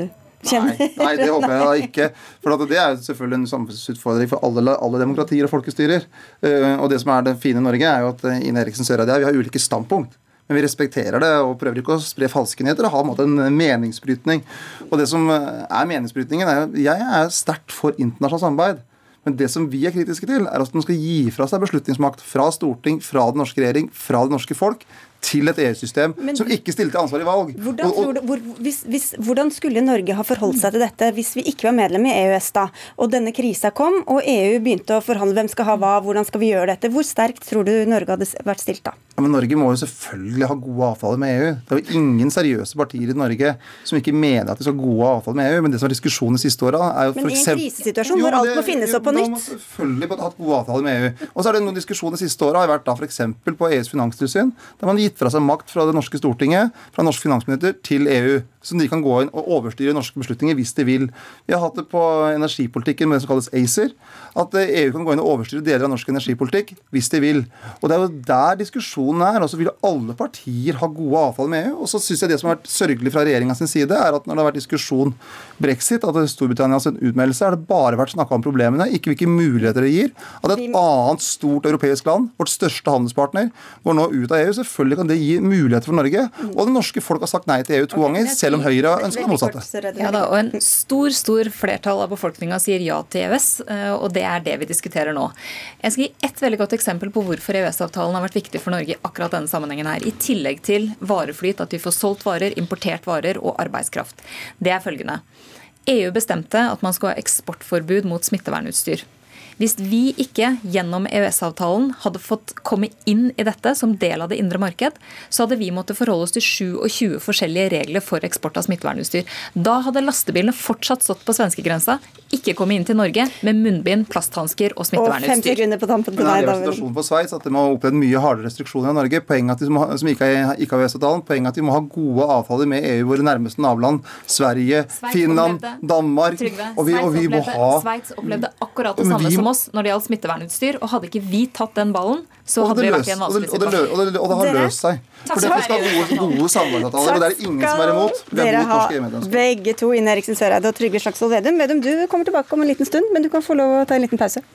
Nei, nei, det håper jeg da ikke. For Det er selvfølgelig en samfunnsutfordring for alle, alle demokratier og folkestyrer. Eh, og det som er det fine i Norge, er jo at Ine Eriksen Søreide og jeg vi har ulike standpunkt. Men vi respekterer det og prøver ikke å spre falske nyheter ha en, en meningsbrytning. Og det som er meningsbrytningen, er jo Jeg er sterkt for internasjonalt samarbeid. Men det som vi er kritiske til, er at man skal gi fra seg beslutningsmakt fra storting, fra den norske regjering, fra det norske folk, til et EU-system som ikke stilte ansvar i valg. Hvordan, og, og, hvor, hvis, hvis, hvordan, skulle Norge ha forholdt seg til dette hvis vi ikke var medlem i EØS da, og denne krisa kom, og EU begynte å forhandle hvem skal ha hva, hvordan skal vi gjøre dette? Hvor sterkt tror du Norge hadde vært stilt da? Ja, men Norge må jo selvfølgelig ha gode avtaler med EU. Det er jo ingen seriøse partier i Norge som ikke mener at de skal ha gode avtaler med EU. Men det som er diskusjonen de siste åra, er jo Men i en krisesituasjon hvor alt må finnes opp på nytt? Da må selvfølgelig hatt gode avtaler med EU. Og så er det noen diskusjoner de siste åra har vært da f.eks. på EUs finanstilsyn. der man gitt fra seg makt fra det norske Stortinget, fra norske finansminister, til EU. Som de kan gå inn og overstyre norske beslutninger hvis de vil. Vi har hatt det på energipolitikken med det som kalles ACER. At EU kan gå inn og overstyre deler av norsk energipolitikk hvis de vil. Og Det er jo der diskusjonen er. og så vil alle partier ha gode avtaler med EU. Og så synes jeg Det som har vært sørgelig fra regjeringas side, er at når det har vært diskusjon brexit, at Storbritannias utmeldelse, har det bare vært snakka om problemene, ikke hvilke muligheter det gir. At et annet stort europeisk land, vårt største handelspartner, går nå ut av EU. Selvfølgelig kan det gi muligheter for Norge. Og det norske folk har sagt nei til EU to ganger, selv om Høyre ønsker det motsatte. Ja da, og En stor stor flertall av befolkninga sier ja til EØS, eh, og det er det vi diskuterer nå. Jeg skal gi ett veldig godt eksempel på hvorfor EØS-avtalen har vært viktig for Norge i akkurat denne sammenhengen her. I tillegg til vareflyt, at vi får solgt varer, importert varer og arbeidskraft. Det er følgende. EU bestemte at man skulle ha eksportforbud mot smittevernutstyr. Hvis vi ikke gjennom EØS-avtalen hadde fått komme inn i dette som del av det indre marked, så hadde vi måttet forholde oss til 27 forskjellige regler for eksport av smittevernutstyr. Da hadde lastebilene fortsatt stått på svenskegrensa, ikke kommet inn til Norge med munnbind, plasthansker og smittevernutstyr. Og på tampen til deg, David. på Sveits at de har opplevd mye hardere restriksjoner i Norge. Poenget at de må, som ikke har EØS-avtalen, poenget at de må ha gode avtaler med EU, våre nærmeste naboland. Sverige, Sveits Finland, opplevde. Danmark. og vi, og vi må ha Sveits opplevde akkurat det samme som oss når det gjaldt smittevernutstyr. Og hadde ikke vi tatt den ballen, så hadde vi vært i en vanskelig situasjon. Og det, og det, har løst seg. For det skal være gode, gode samarbeidsavtaler, og det er ingen som er imot. Vi er mot norske EU-medlemskap. Begge to, Ine Eriksen Søreide og Trygve Slagsvold Vedum. Vedum, du kommer tilbake om en liten stund, men du kan få lov å ta en liten pause.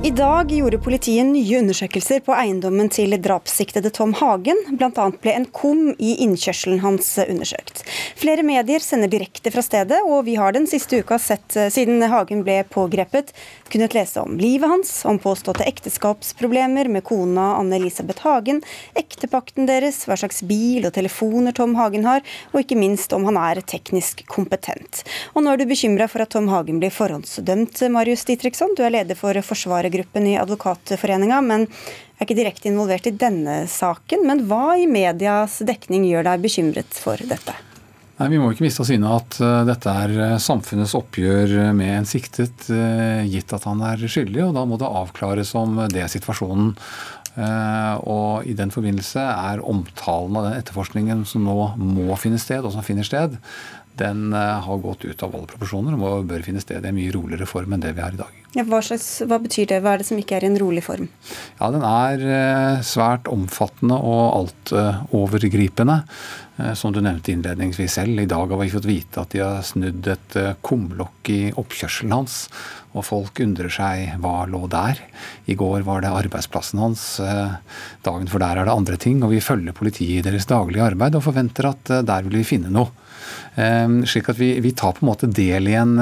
I dag gjorde politiet nye undersøkelser på eiendommen til drapssiktede Tom Hagen. Bl.a. ble en kum i innkjørselen hans undersøkt. Flere medier sender direkte fra stedet, og vi har den siste uka sett, eh, siden Hagen ble pågrepet, kunnet lese om livet hans, om påståtte ekteskapsproblemer med kona Anne-Elisabeth Hagen, ektepakten deres, hva slags bil og telefoner Tom Hagen har, og ikke minst om han er teknisk kompetent. Og nå er du bekymra for at Tom Hagen blir forhåndsdømt, Marius Ditriksson. Du er leder for Forsvaret ledergruppen i Advokatforeninga, men er ikke direkte involvert i denne saken. Men hva i medias dekning gjør deg bekymret for dette? Nei, Vi må ikke miste av syne at uh, dette er uh, samfunnets oppgjør med en siktet, uh, gitt at han er skyldig, og da må det avklares om det er situasjonen. Og I den forbindelse er omtalen av den etterforskningen som nå må finne sted, og som finner sted, den har gått ut av alle proporsjoner og bør finne sted i en mye roligere form enn det vi har i dag. Ja, hva, slags, hva, betyr det? Hva er det som ikke er i en rolig form? Ja, Den er eh, svært omfattende og altovergripende. Eh, som du nevnte innledningsvis selv. I dag har vi fått vite at de har snudd et eh, kumlokk i oppkjørselen hans. Og folk undrer seg hva lå der. I går var det arbeidsplassen hans. Dagen for der er det andre ting. Og vi følger politiet i deres daglige arbeid og forventer at der vil vi finne noe. Ehm, slik at vi, vi, tar på en måte del i en,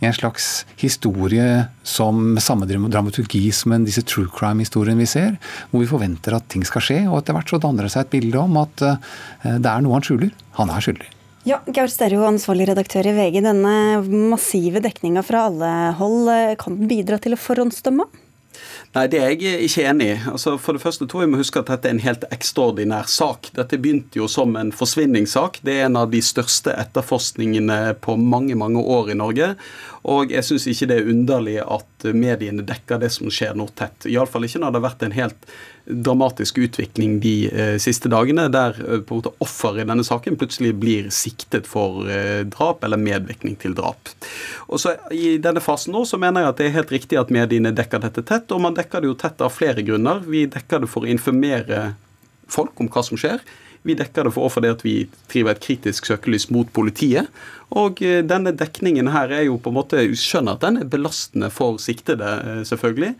i en slags historie som samme dramaturgi som en, disse true crime-historiene vi ser, hvor vi forventer at ting skal skje. Og etter hvert så danner det seg et bilde om at uh, det er noe han skjuler. Han er skyldig. Ja, Gaur Sterjo, ansvarlig redaktør i VG. Denne massive dekninga fra alle hold, eh, kan bidra til å forhåndsdømme? Nei, det er jeg ikke enig i. Altså, for det første tror jeg vi må huske at dette er en helt ekstraordinær sak. Dette begynte jo som en forsvinningssak. Det er en av de største etterforskningene på mange, mange år i Norge. Og jeg syns ikke det er underlig at mediene dekker det som skjer nå tett. Iallfall ikke når det har vært en helt dramatisk utvikling de eh, siste dagene, der eh, på en måte offer i denne saken plutselig blir siktet for eh, drap eller medvirkning til drap. Og så I denne fasen nå så mener jeg at det er helt riktig at mediene dekker dette tett, og man dekker det jo tett av flere grunner. Vi dekker det for å informere folk om hva som skjer. Vi dekker det for fordi at vi driver et kritisk søkelys mot politiet. Og eh, denne dekningen her er jo på en måte Skjønner at den er belastende for siktede, eh, selvfølgelig.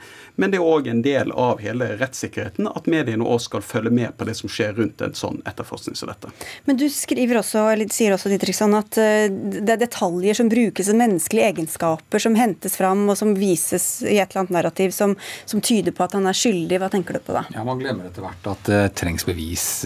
Men det er òg en del av hele rettssikkerheten at mediene òg skal følge med på det som skjer rundt en sånn etterforskning som dette. Men du skriver også, eller sier også Didriksson, at eh, det er detaljer som brukes som menneskelige egenskaper, som hentes fram og som vises i et eller annet narrativ som, som tyder på at han er skyldig. Hva tenker du på da? Ja, Man glemmer etter hvert at det trengs bevis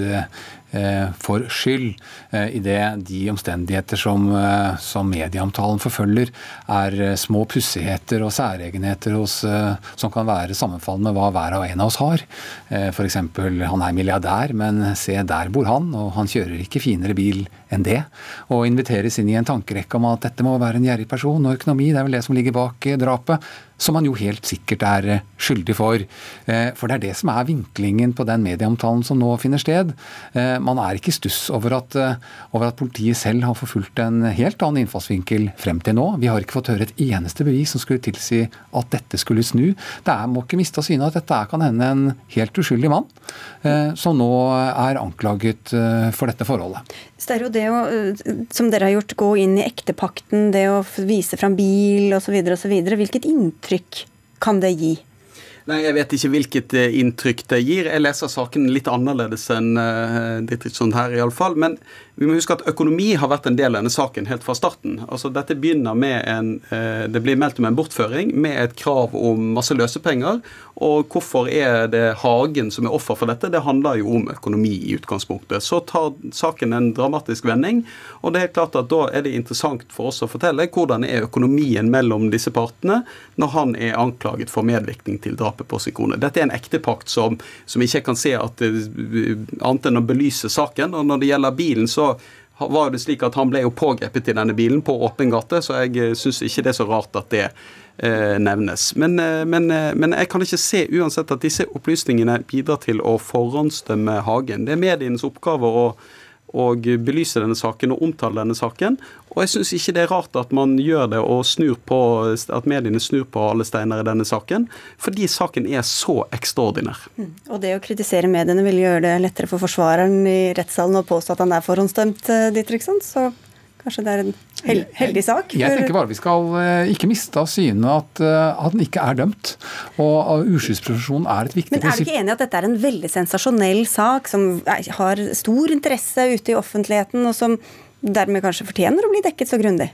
for skyld, i idet de omstendigheter som, eh, som medieomtalen forfølger, er eh, små pussigheter og særegenheter hos, eh, som kan være sammenfallende med hva hver og en av oss har. Eh, F.eks. han er milliardær, men se der bor han, og han kjører ikke finere bil enn det. Og inviteres inn i en tankerekke om at dette må være en gjerrig person, og økonomi, det er vel det som ligger bak eh, drapet som man jo helt sikkert er eh, skyldig for. Eh, for det er det som er vinklingen på den medieomtalen som nå finner sted. Man er ikke i stuss over at, over at politiet selv har forfulgt en helt annen innfallsvinkel frem til nå. Vi har ikke fått høre et eneste bevis som skulle tilsi at dette skulle snu. Det er, må ikke miste av syne at dette kan hende en helt uskyldig mann som nå er anklaget for dette forholdet. Sterro, det å, som dere har gjort, gå inn i ektepakten, det å vise fram bil osv., osv. Hvilket inntrykk kan det gi? Nei, Jeg vet ikke hvilket eh, inntrykk det gir. Jeg leser saken litt annerledes enn uh, Dietrichson her, iallfall. Men vi må huske at økonomi har vært en del av denne saken helt fra starten. Altså Dette begynner med en uh, Det blir meldt om en bortføring med et krav om masse løsepenger. Og hvorfor er det Hagen som er offer for dette? Det handler jo om økonomi i utgangspunktet. Så tar saken en dramatisk vending, og det er klart at da er det interessant for oss å fortelle hvordan er økonomien mellom disse partene når han er anklaget for medvirkning til drapet på sin kone. Dette er en ektepakt som, som ikke kan se at, annet enn å belyse saken. Og når det gjelder bilen, så var det slik at han ble jo pågrepet i denne bilen på åpen gate, så jeg eh, syns ikke det er så rart at det eh, nevnes. Men, eh, men, men, jeg kan ikke se uansett at disse opplysningene bidrar til å forhåndsdømme Hagen. Det er medienes oppgave å og belyse denne saken og omtale denne saken. Og jeg syns ikke det er rart at man gjør det og snur på, at mediene snur på alle steiner i denne saken, fordi saken er så ekstraordinær. Mm. Og det å kritisere mediene vil gjøre det lettere for forsvareren i rettssalen å påstå at han er forhåndsdømt, eh, Så Kanskje det er en heldig sak? Jeg tenker bare vi skal eh, ikke miste av syne at, eh, at den ikke er dømt. Og uskyldspresumpsjon er et viktig prinsipp. Men er du ikke enig i at dette er en veldig sensasjonell sak som har stor interesse ute i offentligheten, og som dermed kanskje fortjener å bli dekket så grundig?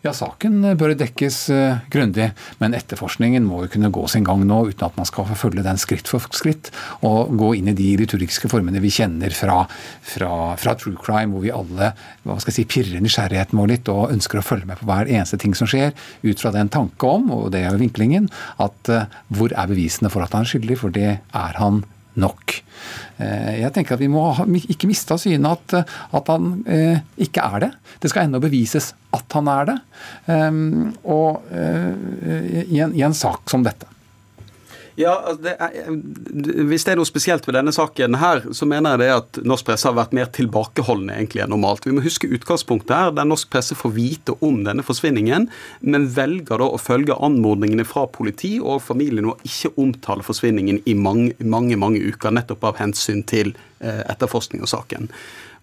Ja, Saken bør dekkes uh, grundig, men etterforskningen må jo kunne gå sin gang nå uten at man skal forfølge den skritt for skritt og gå inn i de liturgiske formene vi kjenner fra, fra, fra true crime, hvor vi alle hva skal jeg si, pirrer nysgjerrigheten vår litt og ønsker å følge med på hver eneste ting som skjer, ut fra den tanke om, og det er jo vinklingen, at uh, hvor er bevisene for at han er skyldig, for det er han nok. Eh, jeg tenker at Vi må ikke miste av syne at, at, han eh, ikke er det. Det skal ennå bevises at han er det. Um, og uh, i, en, i en sak som dette. Ja, altså, det er, Hvis det er noe spesielt ved denne saken, her, så mener jeg det at norsk presse har vært mer tilbakeholdne egentlig enn normalt. Vi må huske utgangspunktet her, der norsk presse får vite om denne forsvinningen, men velger da å følge anmodningene fra politi og familien og ikke omtale forsvinningen i mange, mange, mange uker, nettopp av hensyn til eh, etterforskning av saken.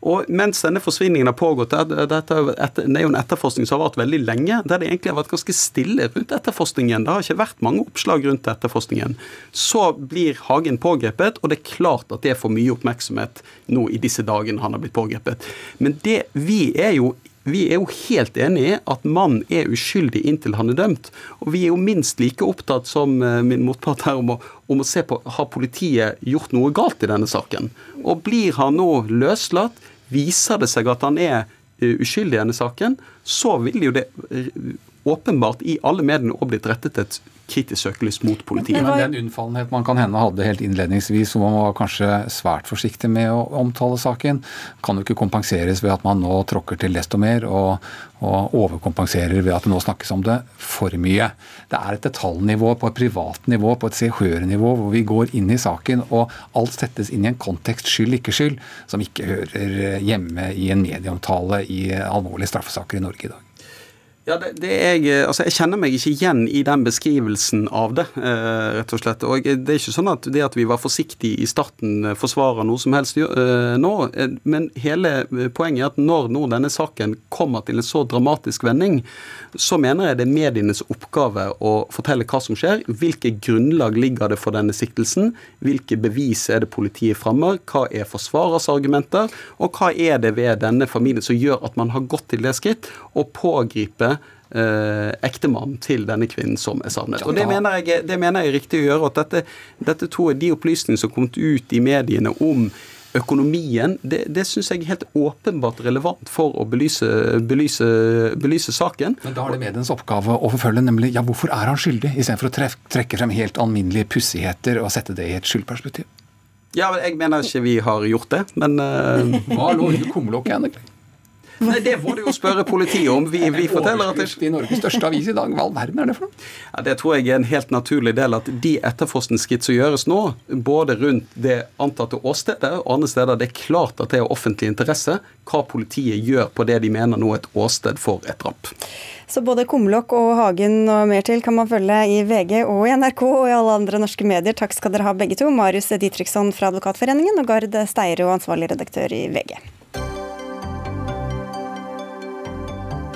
Og mens denne forsvinningen har pågått, dette er jo en etterforskning som har vart veldig lenge, der det egentlig har vært ganske stille rundt etterforskningen. Det har ikke vært mange oppslag rundt etterforskningen. Så blir Hagen pågrepet, og det er klart at det får mye oppmerksomhet nå i disse dagene han har blitt pågrepet. Men det, vi er jo vi er jo helt enig i at mannen er uskyldig inntil han er dømt. Og vi er jo minst like opptatt som eh, min motpart her om å, om å se på har politiet gjort noe galt i denne saken. Og blir han nå løslatt, viser det seg at han er eh, uskyldig i denne saken, så vil jo det åpenbart i alle mediene òg blitt rettet et kritisk søkelys mot politiet. Men den unnfallenhet man kan hende hadde helt innledningsvis, hvor man var kanskje svært forsiktig med å omtale saken, kan jo ikke kompenseres ved at man nå tråkker til desto mer og, og overkompenserer ved at det nå snakkes om det for mye. Det er et detaljnivå på et privat nivå, på et se nivå hvor vi går inn i saken og alt settes inn i en kontekst skyld, ikke skyld, som ikke hører hjemme i en medieomtale i alvorlige straffesaker i Norge i dag. Ja, det, det jeg, altså jeg kjenner meg ikke igjen i den beskrivelsen av det, eh, rett og slett. Og det er ikke sånn at det at vi var forsiktige i starten eh, forsvarer noe som helst eh, nå. Eh, men hele eh, poenget er at når nå denne saken kommer til en så dramatisk vending, så mener jeg det er medienes oppgave å fortelle hva som skjer. Hvilke grunnlag ligger det for denne siktelsen? Hvilke bevis er det politiet fremmer? Hva er forsvarers argumenter? Og hva er det ved denne familien som gjør at man har gått til det skritt å pågripe eh, ektemann til denne kvinnen som er savnet. Og Det mener jeg, det mener jeg er riktig å gjøre. at dette, dette to er de opplysningene som har kommet ut i mediene om økonomien, det, det syns jeg er helt åpenbart relevant for å belyse, belyse, belyse saken. Men da er det medienes oppgave å forfølge nemlig ja, hvorfor er han skyldig, istedenfor å trekke frem helt alminnelige pussigheter og sette det i et skyldperspektiv. Ja, men Jeg mener ikke vi har gjort det, men uh... Hva lå under kumlokket, egentlig? Nei, Det må du jo spørre politiet om. Vi, vi forteller at det... I Norges største avis i dag, hva all verden er det for noe? Ja, Det tror jeg er en helt naturlig del at de etterforskningsskritt som gjøres nå, både rundt det antatte åstedet og andre steder, det er klart at det er offentlig interesse hva politiet gjør på det de mener nå er et åsted for et drap. Så både Kumlokk og Hagen og mer til kan man følge i VG og i NRK og i alle andre norske medier. Takk skal dere ha begge to. Marius Ditriksson fra Advokatforeningen og Gard Steiro, ansvarlig redaktør i VG.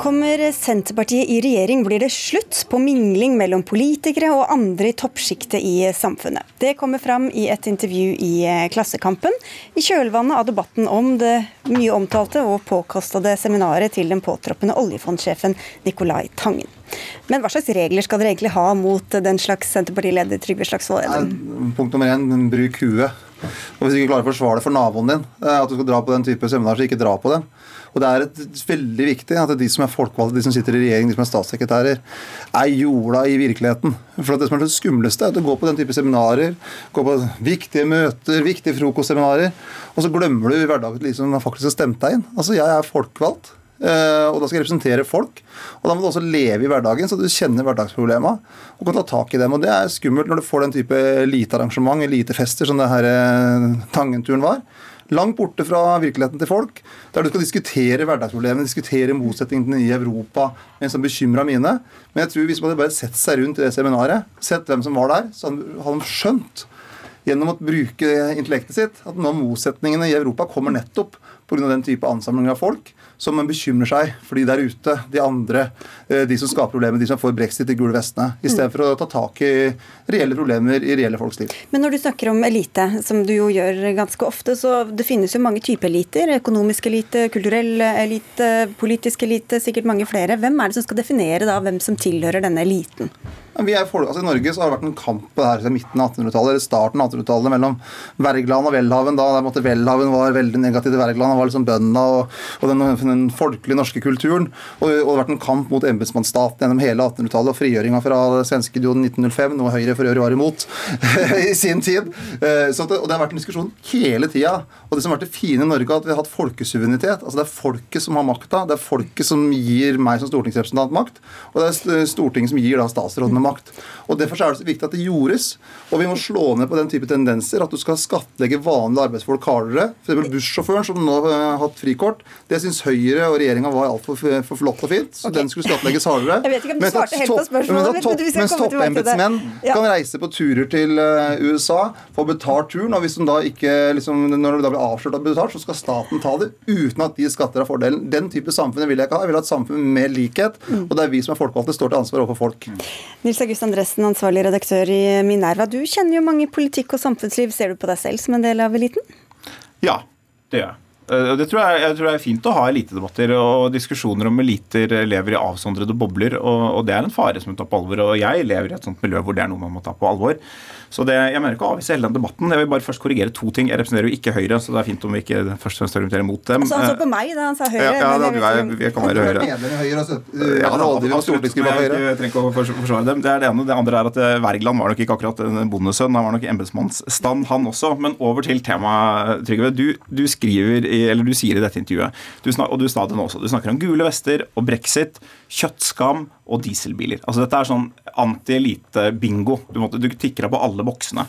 Kommer Senterpartiet i regjering, blir det slutt på mingling mellom politikere og andre i toppsjiktet i samfunnet. Det kommer fram i et intervju i Klassekampen, i kjølvannet av debatten om det mye omtalte og påkostede seminaret til den påtroppende oljefondsjefen Nicolai Tangen. Men hva slags regler skal dere egentlig ha mot den slags Senterpartileder Trygve Slagsvold Punkt nummer én, bruk huet. Og Hvis du ikke klarer å forsvare det for naboen din, eh, at du skal dra på den type seminar, så ikke dra på dem. Og det er et, veldig viktig at de som er folkevalgte, de som sitter i regjering, de som er statssekretærer, er jorda i virkeligheten. For det som er det skumleste, er at du går på den type seminarer, går på viktige møter, viktige frokostseminarer, og så glemmer du i hverdagen de som faktisk har stemt deg inn. Altså, jeg er folkevalgt. Eh, og da skal jeg representere folk. Og da må du også leve i hverdagen, så du kjenner hverdagsproblema og kan ta tak i dem. Og det er skummelt når du får den type elitearrangement, elitefester, som det her eh, Tangenturen var langt borte fra virkeligheten til folk, der du skal diskutere hverdagsproblemene, diskutere motsetningene i Europa en som bekymra mine. Men jeg tror hvis man hadde bare sett seg rundt i det seminaret, sett hvem som var der, så hadde de skjønt gjennom å bruke intellektet sitt at noen av motsetningene i Europa kommer nettopp pga. den type ansamling av folk som bekymrer seg for de der ute, de andre, eh, de som skaper problemer, de som får brexit i gule vestene, istedenfor å ta tak i reelle problemer i reelle folks liv. Men når du snakker om elite, som du jo gjør ganske ofte, så det finnes jo mange typer eliter. Økonomisk elite, kulturell elite, politisk elite, sikkert mange flere. Hvem er det som skal definere da hvem som tilhører denne eliten? For, altså I Norge så har det vært en kamp her siden midten av 1800-tallet, eller starten av 1800-tallet mellom Wergeland og Welhaven. Da der måtte Welhaven var veldig negativ til Wergeland. Liksom bøndene og, og den, den, folkelige norske kulturen. Og, og, det har vært en kamp mot embetsmannsstaten gjennom hele 1800-tallet og frigjøringa fra svenskedioden 1905, noe Høyre for øvrig var imot i sin tid. Eh, så det, og det har vært en diskusjon hele tida. Og det som har vært det fine i Norge, er at vi har hatt folkesuverenitet. Altså Det er folket som har makta. Det er folket som gir meg som stortingsrepresentant makt. Og det er Stortinget som gir da statsrådene makt. Og Derfor er det så viktig at det gjordes. Og vi må slå ned på den type tendenser. At du skal skattlegge vanlige arbeidsfolk hardere. F.eks. bussjåføren som nå har hatt frikort. Det syns Høyre og regjeringa var altfor for flott og fint. Så okay. den skulle skattlegges hardere. Jeg vet ikke om du svarte helt på spørsmålet. Mens toppembetsmenn ja. kan reise på turer til uh, USA, få betalt turen, og hvis de da ikke liksom, når det da blir avslørt og betalt, så skal staten ta det uten at de skatter av fordelen. Den type samfunn vil jeg ikke ha. Jeg vil ha et samfunn med likhet, mm. og det er vi som er folkevalgte, står til ansvar overfor folk. Nils August Andressen, ansvarlig redaktør i Minerva. Du kjenner jo mange i politikk og samfunnsliv. Ser du på deg selv som en del av eliten? Ja, det gjør jeg. Eh, det tror jeg, jeg, tror det er fint å ha elitedebatter, og diskusjoner om eliter lever i avsondrede bobler. Og, og det er en fare som må ta på alvor. Og jeg lever i et sånt miljø hvor det er noe man må ta på alvor. Så det, Jeg mener ikke å avvise hele den debatten. Jeg vil bare først korrigere to ting. Jeg representerer jo ikke Høyre, så det er fint om vi ikke først og fremst argumenterer mot dem. Altså, han så på meg da han sa Høyre. Ja, ja da, du er, jeg kan være Høyre. Høyre altså, ja, Jeg trenger ikke å forsvare dem. Det er det ene. Det andre er at eh, Wergeland var nok ikke akkurat en bondesønn. Han var nok embetsmannsstand, han også. Men over til temaet, Trygve. Du, du, skriver, eller du sier i dette intervjuet, du snak, og du sa det nå også, du snakker om gule vester og brexit, kjøttskam og dieselbiler. Altså Dette er sånn anti-elite-bingo. Du, du tikker av på alle boksene.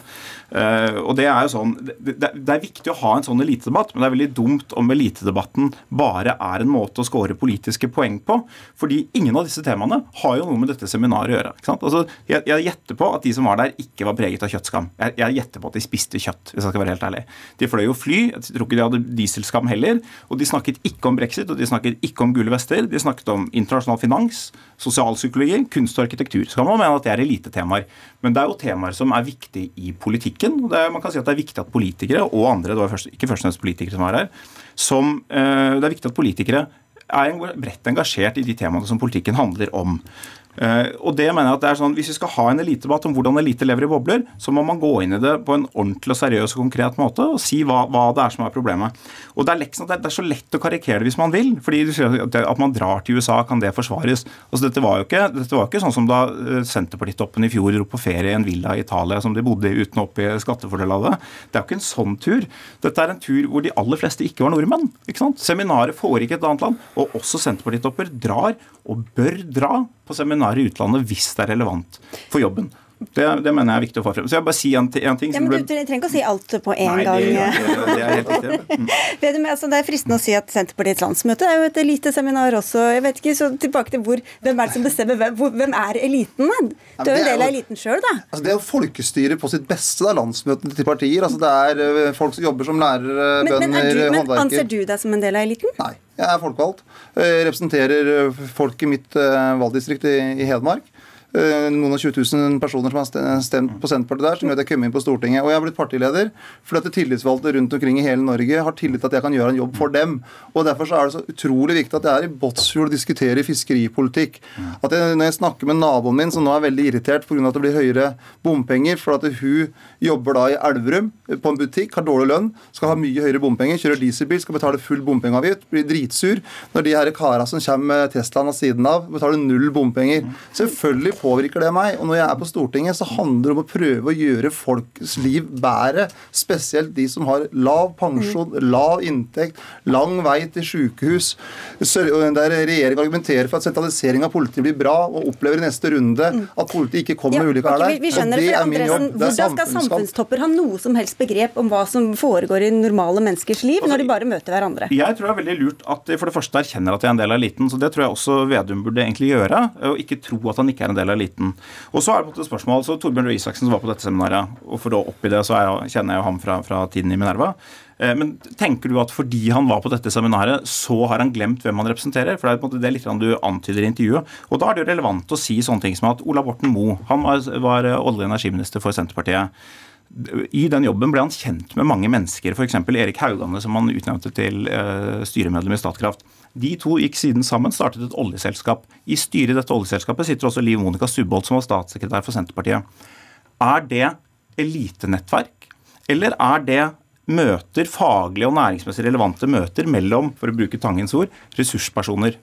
Uh, og Det er jo sånn, det, det, er viktig å ha en sånn elitedebatt, men det er veldig dumt om elitedebatten bare er en måte å score politiske poeng på. Fordi ingen av disse temaene har jo noe med dette seminaret å gjøre. ikke sant? Altså, jeg, jeg, gjetter på at de som var der, ikke var preget av kjøttskam. Jeg, jeg, gjetter på at de spiste kjøtt, hvis jeg skal være helt ærlig. De fløy jo fly, jeg tror ikke de hadde dieselskam heller. Og de snakket ikke om brexit, og de snakket ikke om gule vester. De snakket om internasjonal finans, sosialpsykologi, kunst og arkitektur. Så kan man mene at det er elitetemaer. Men det er jo temaer som er viktige i politikken. og er, Man kan si at det er viktig at politikere og andre, det var først, ikke først og fremst politikere som var her, som, eh, det er viktig at politikere er bredt engasjert i de temaene som politikken handler om. Uh, og det mener jeg at det er sånn, Hvis vi skal ha en elitedebatt om hvordan elite lever i bobler, så må man gå inn i det på en ordentlig og seriøs og konkret måte og si hva, hva det er som er problemet. Og det er, liksom, det er, så lett å karikere det hvis man vil. fordi At man drar til USA, kan det forsvares. Altså, dette, var jo ikke, dette var ikke sånn som da uh, Senterpartitoppen i fjor dro på ferie i en villa i Italia som de bodde i uten å oppgi skattefordel av det. Det er jo ikke en sånn tur. Dette er en tur hvor de aller fleste ikke var nordmenn. ikke sant? Seminaret foregikk i et annet land. Og også Senterpartitopper drar, og bør dra, på seminarer i utlandet hvis det er relevant for jobben. Det, det, mener jeg er viktig å få frem. Så jeg bare si en, en ting ja, men Du trenger ikke å si alt på en Nei, gang. Det, det, det, er helt riktig. Mm. altså, det er fristende å si at Senterpartiets landsmøte er jo et eliteseminar også. Jeg vet ikke, så tilbake til hvor, Hvem er det som bestemmer hvem, hvor, hvem er eliten? Du er jo en del av eliten sjøl, da. Altså, det er jo folkestyre på sitt beste, det er landsmøtene til partier. Altså, det er uh, folk som jobber som lærere, men, bønder, håndverkere. Men anser du deg som en del av eliten? Nei. Jeg er folkevalgt. Jeg representerer eh, folk i mitt valgdistrikt i, i Hedmark. Eh, noen og 20 000 personer som har stemt på Senterpartiet der, som gjør at jeg kommer inn på Stortinget. Og jeg har blitt partileder fordi at tillitsvalgte rundt omkring i hele Norge har tillit til at jeg kan gjøre en jobb for dem. Og Derfor så er det så utrolig viktig at jeg er i Båtsfjord og diskuterer fiskeripolitikk. At jeg, Når jeg snakker med naboen min, som nå er veldig irritert pga. at det blir høyere bompenger, for at hun jobber da i Elverum på en butikk, har dårlig lønn, skal ha mye høyere bompenger, kjører dieselbil, skal betale full bompengeavgift, blir dritsur når de her kara som kommer med Teslaen av siden av, betaler null bompenger. Selvfølgelig påvirker det meg. Og når jeg er på Stortinget, så handler det om å prøve å gjøre folks liv bedre. Spesielt de som har lav pensjon, lav inntekt, lang vei til sykehus. Der regjeringen argumenterer for at sentralisering av politiet blir bra, og opplever i neste runde at politiet ikke kommer med ulike okay, vi, skjønner det, det er min jobb. Hvordan skal samfunnstopper ha noe som helst begrep om hva som foregår i normale menneskers liv, når de bare møter hverandre? Jeg tror det er veldig lurt at de for det første erkjenner at de er en del av eliten. så Det tror jeg også Vedum burde egentlig gjøre. Og ikke tro at han ikke er en del av eliten. Og så er det på spørsmål, så Torbjørn Røe Isaksen som var på dette seminaret, og for å oppi det så jeg, kjenner jeg jo ham fra, fra tiden i Minerva. Eh, men tenker du at fordi han var på dette seminaret, så har han glemt hvem han representerer? For det er på en måte det litt du antyder i intervjuet. Og da er det jo relevant å si sånne ting som at Ola Borten Moe, han var, var olje- og energiminister for Senterpartiet. I den jobben ble han kjent med mange mennesker, f.eks. Erik Haugane, som han utnevnte til uh, styremedlem i Statkraft. De to gikk siden sammen, startet et oljeselskap. I styret i dette oljeselskapet sitter også Liv Monica Subholt, som var statssekretær for Senterpartiet. Er det elitenettverk, eller er det møter, faglige og næringsmessig relevante møter mellom, for å bruke Tangens ord, ressurspersoner?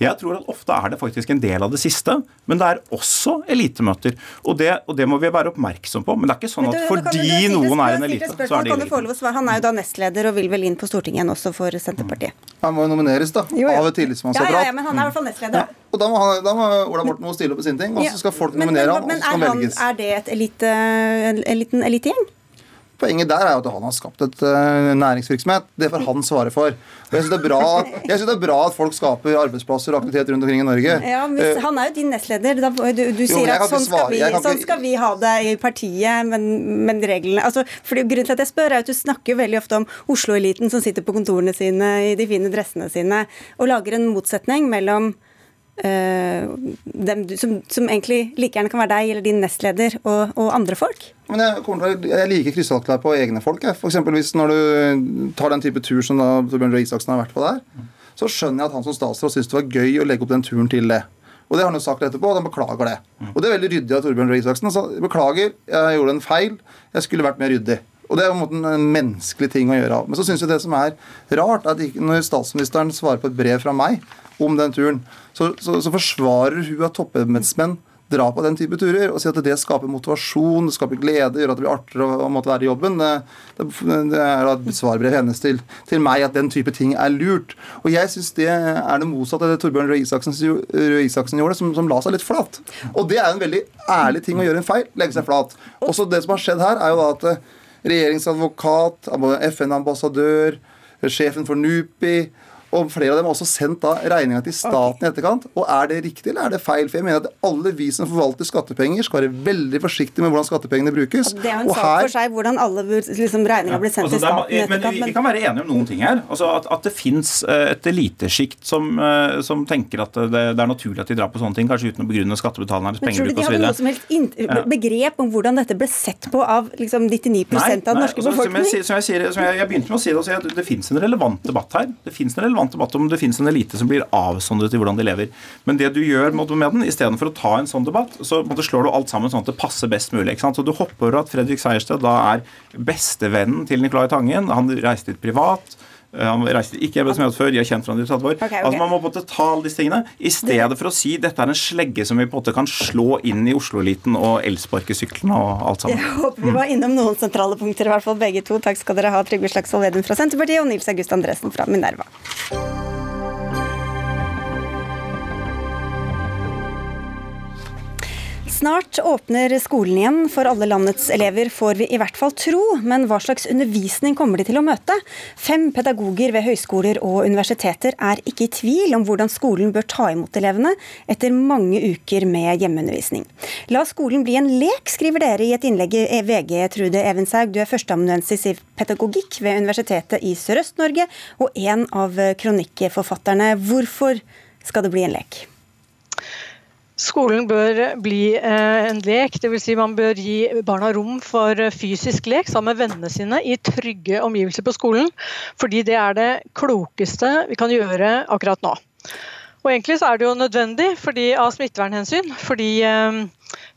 Jeg tror at ofte er det faktisk en del av det siste, men det er også elitemøter. Og det, og det må vi være oppmerksom på. Men det er ikke sånn at fordi noen er en elite, så er det elite. Han er jo da nestleder og vil vel inn på Stortinget igjen også for Senterpartiet. Han må jo nomineres, da. Jo, ja. Av et tillitsmannsapparat. Ja, ja, ja, men han er i hvert fall nestleder. Ja. Og da må, han, da må Ola Borten Moe stille opp på sin ting, og så skal folk nominere ham, og så skal han velges. Men er det et elite, en liten elitegjeng? Poenget der er jo at han har skapt et uh, næringsvirksomhet. Det får han svare for. Og jeg syns det, det, er bra at folk skaper arbeidsplasser og aktivitet rundt omkring i Norge. Ja, hvis, uh, Han er jo din nestleder. Da, du, du, sier jo, at sånn skal, vi, sånn skal, vi, ha det i partiet, men, men reglene altså, for Grunnen til at jeg spør, er at du snakker veldig ofte om Oslo-eliten som sitter på kontorene sine i de fine dressene sine, og lager en motsetning mellom dem som, som, egentlig like gjerne kan være deg eller din nestleder og, og andre folk? Men jeg, til, jeg liker krystallklar på egne folk. For hvis Når du tar den type tur som Torbjørn Røe Isaksen har vært på der, så skjønner jeg at han som statsråd syns det var gøy å legge opp den turen til det. Og det har han jo sagt etterpå, og han beklager det. Og det er veldig ryddig av Torbjørn Røe Isaksen. Altså, beklager, jeg gjorde en feil. Jeg skulle vært mer ryddig. Og det er en, en menneskelig ting å gjøre. Men så syns jeg det som er rart, er at når statsministeren svarer på et brev fra meg om den turen, så, så, så forsvarer hun at toppembetsmenn drar på den type turer og sier at det skaper motivasjon, det skaper glede, gjør at det blir artigere å, måtte være i jobben. Det, det, det er et svarbrev hennes til, til, meg at den type ting er lurt. Og jeg syns det er det motsatte av det Torbjørn Røe Isaksen, Røe Isaksen gjorde, som, som, la seg litt flat. Og det er en veldig ærlig ting å gjøre en feil, legge seg flat. Også det som har skjedd her, er jo da at eh, regjeringsadvokat, FN-ambassadør, sjefen for NUPI og flere av dem har også sendt da regninga til staten i etterkant. Og er det riktig, eller er det feil? For jeg mener at alle vi som forvalter skattepenger, skal være veldig forsiktige med hvordan skattepengene brukes. Det er jo en og sak her... for seg hvordan alle liksom, regninga blir sendt ja, altså, til staten i etterkant. Men vi, vi, kan være enige om noen ting her. Altså at, at det fins eh, et elitesjikt som, eh, som, tenker at det, det, er naturlig at de drar på sånne ting, kanskje uten å begrunne skattebetalernes pengebruk osv. Tror du de hadde noe som helst begrep om hvordan dette ble sett på av liksom, 99 nei, av den norske altså, befolkning? Som jeg, som jeg, som jeg, jeg, begynte med å si det, det, det fins en relevant debatt her. Det finnes en relevant annen debatt om det finnes en elite som blir avsondret i hvordan de lever. Men det du gjør med den, istedenfor å ta en sånn debatt, så slår du alt sammen sånn at det passer best mulig. ikke sant? Så Du hopper over at Fredrik Sejersted da er bestevennen til Nicolai Tangen. Han reiste dit privat. Eh, han reiste ikke som før, de har kjent hverandre i 30 år. Okay, okay. Altså Man må på en måte ta alle disse tingene, i stedet for å si dette er en slegge som vi på en måte kan slå inn i Oslo-eliten og elsparkesyklene og alt sammen. Jeg håper vi var innom noen sentrale punkter, i hvert fall begge to. Takk skal dere ha, Trygve Slagsvold Vedum fra Senterpartiet og Nils August Andresen fra Minerva. Snart åpner skolen igjen for alle landets elever, får vi i hvert fall tro. Men hva slags undervisning kommer de til å møte? Fem pedagoger ved høyskoler og universiteter er ikke i tvil om hvordan skolen bør ta imot elevene etter mange uker med hjemmeundervisning. La skolen bli en lek, skriver dere i et innlegg i VG, Trude Evenshaug. Du er førsteamanuensis i pedagogikk ved Universitetet i Sørøst-Norge, og en av kronikkforfatterne. Hvorfor skal det bli en lek? Skolen bør bli eh, en lek, dvs. Si man bør gi barna rom for fysisk lek sammen med vennene sine i trygge omgivelser på skolen. Fordi det er det klokeste vi kan gjøre akkurat nå. Og egentlig så er det jo nødvendig fordi, av smittevernhensyn. Fordi eh,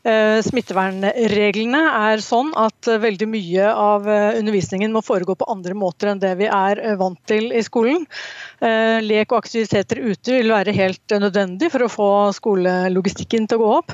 Eh, smittevernreglene er sånn at eh, veldig mye av eh, undervisningen må foregå på andre måter enn det vi er vant til i skolen. Lek og aktiviteter ute vil være helt nødvendig for å få skolelogistikken til å gå opp.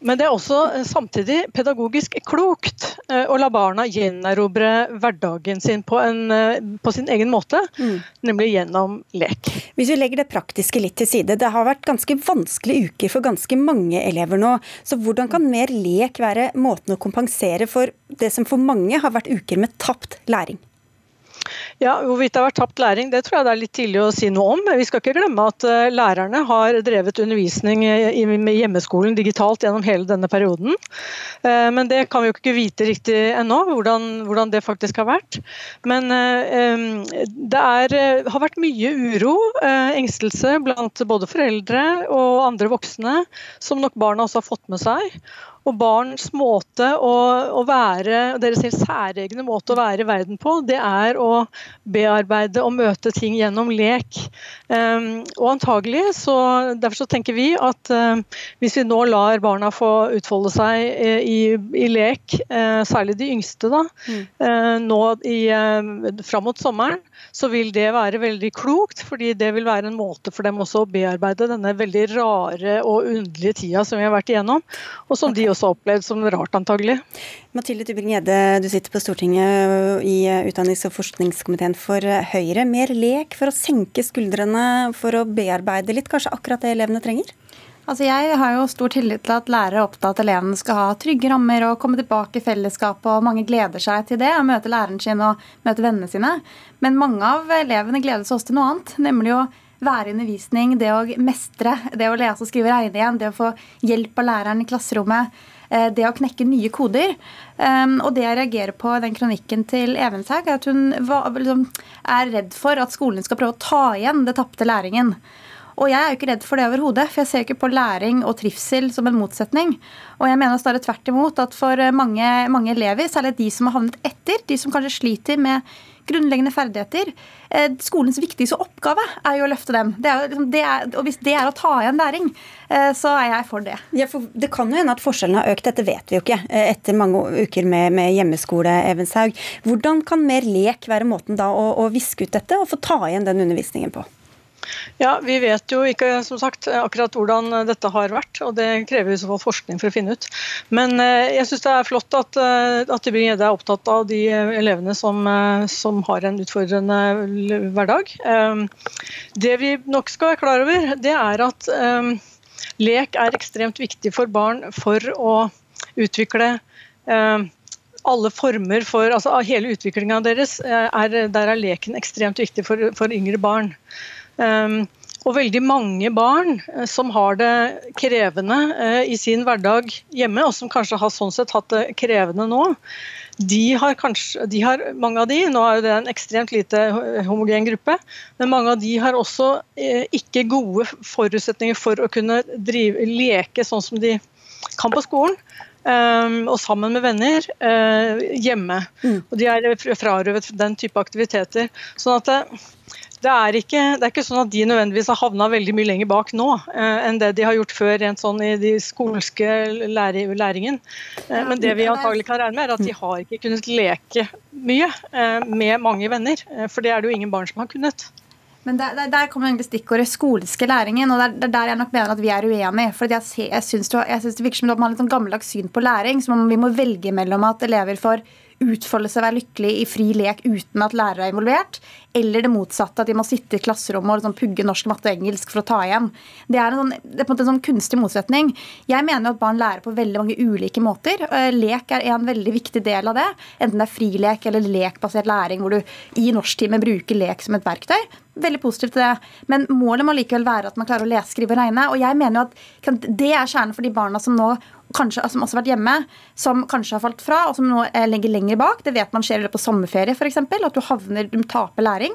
Men det er også eh, samtidig pedagogisk klokt eh, å la barna gjenerobre hverdagen sin på, en, eh, på sin egen måte, mm. nemlig gjennom lek. Hvis vi legger det praktiske litt til side, det har vært ganske vanskelige uker for ganske mange elever nå. Så hvordan kan mer lek være måten å kompensere for det som for mange har vært uker med tapt læring? Ja, Hvorvidt det har vært tapt læring, det tror jeg det er litt tidlig å si noe om. Vi skal ikke glemme at eh, lærerne har drevet undervisning med hjemmeskolen digitalt gjennom hele denne perioden. Eh, men det kan vi jo ikke vite riktig ennå, hvordan, hvordan det faktisk har vært. Men eh, det er, har vært mye uro, engstelse blant både foreldre og andre voksne, som nok barna også har fått med seg. Og barns måte å, å, være, deres helt særegne måte å være i verden på, det er å bearbeide og møte ting gjennom lek. Um, og antagelig så Derfor så tenker vi at uh, hvis vi nå lar barna få utfolde seg uh, i, i, lek, uh, særlig de yngste, da, mm. nå i, fram mot sommeren, så vil det være veldig klokt. fordi det vil være en måte for dem også å bearbeide denne veldig rare og underlige tida som vi har vært igjennom, og som de også har opplevd som rart, antagelig. Mathilde Tybring-Gjedde, du sitter på Stortinget i utdannings- og forskningskomiteen for Høyre. Mer lek for å senke skuldrene, for å bearbeide litt, kanskje akkurat det elevene trenger? Altså jeg har jo stor tillit til at lærere er opptatt av at elevene skal ha trygge rammer og komme tilbake i fellesskapet, og mange gleder seg til det, og møte læreren sin og møte vennene sine. Men mange av elevene gleder seg også til noe annet, nemlig å være i undervisning, det å mestre, det å lese og skrive regne igjen, det å få hjelp av læreren i klasserommet. Eh, det å knekke nye koder. Um, og det jeg reagerer på i den kronikken til Evenshaug, er at hun liksom, er redd for at skolen skal prøve å ta igjen det tapte læringen. Og jeg er jo ikke redd for det overhodet, for jeg ser jo ikke på læring og trivsel som en motsetning. Og jeg mener snarere tvert imot at for mange, mange elever, særlig de som har havnet etter, de som kanskje sliter med grunnleggende ferdigheter. Eh, skolens viktigste oppgave er jo å løfte dem. Det liksom, det er, og hvis det er å ta igjen læring, eh, så er jeg for det. Ja, for det kan jo hende at forskjellene har økt, dette vet vi jo ikke eh, etter mange uker med, med hjemmeskole. Evenshaug. Hvordan kan mer lek være måten da å, å viske ut dette og få ta igjen den undervisningen på? Ja, Vi vet jo ikke som sagt, akkurat hvordan dette har vært, og det krever i så fall forskning for å finne ut. Men eh, jeg syns det er flott at, eh, at Tybring-Gjedde er opptatt av de elevene som, eh, som, har en utfordrende hverdag. Det vi nok skal være klar over, det er at lek er ekstremt viktig for barn for å utvikle alle former for altså Hele utviklinga deres, er, der er leken ekstremt viktig for, for yngre barn. Ehm, og veldig mange barn eh, som har det krevende eh, i sin hverdag hjemme, og som kanskje har sånn sett hatt det krevende nå, de har kanskje, de har, mange av de, nå er det en ekstremt lite homogen gruppe, men mange av de har også eh, ikke gode forutsetninger for å kunne drive, leke sånn som de kan på skolen. Um, og sammen med venner hjemme. Mm. Og de er frarøvet den type aktiviteter. Sånn at det er, ikke, det er ikke sånn at de nødvendigvis har havna veldig mye lenger bak nå eh, enn det de har gjort før rent sånn i de skolske læringen. Eh, men det vi antagelig kan regne med, er at de har ikke kunnet leke mye eh, med mange venner. Eh, for det er det jo ingen barn som har kunnet. Men der, der, der kommer egentlig stikkordet skolske læringen, og det er der jeg nok mener at vi er uenige. For jeg, jeg syns det virker som om man har litt sånn gammeldags syn på læring. Som om vi må velge mellom at elever får utfolde seg og være lykkelig i fri lek uten at lærere er involvert, eller det motsatte, at de må sitte i klasserommet og liksom pugge norsk, matte og engelsk for å ta igjen. Det er, sånn, det er på en måte en sånn kunstig motsetning. Jeg mener at barn lærer på veldig mange ulike måter. Lek er en veldig viktig del av det. Enten det er frilek eller lekbasert læring, hvor du i norsktimen bruker lek som et verktøy veldig positivt til det. Men målet må likevel være at man klarer å lese, skrive og regne. Og jeg mener jo at det er kjernen for de barna som nå kanskje, som også har vært hjemme, som kanskje har falt fra, og som nå ligger lenger bak. Det vet man skjer i løpet sommerferie, f.eks. At du havner, du taper læring.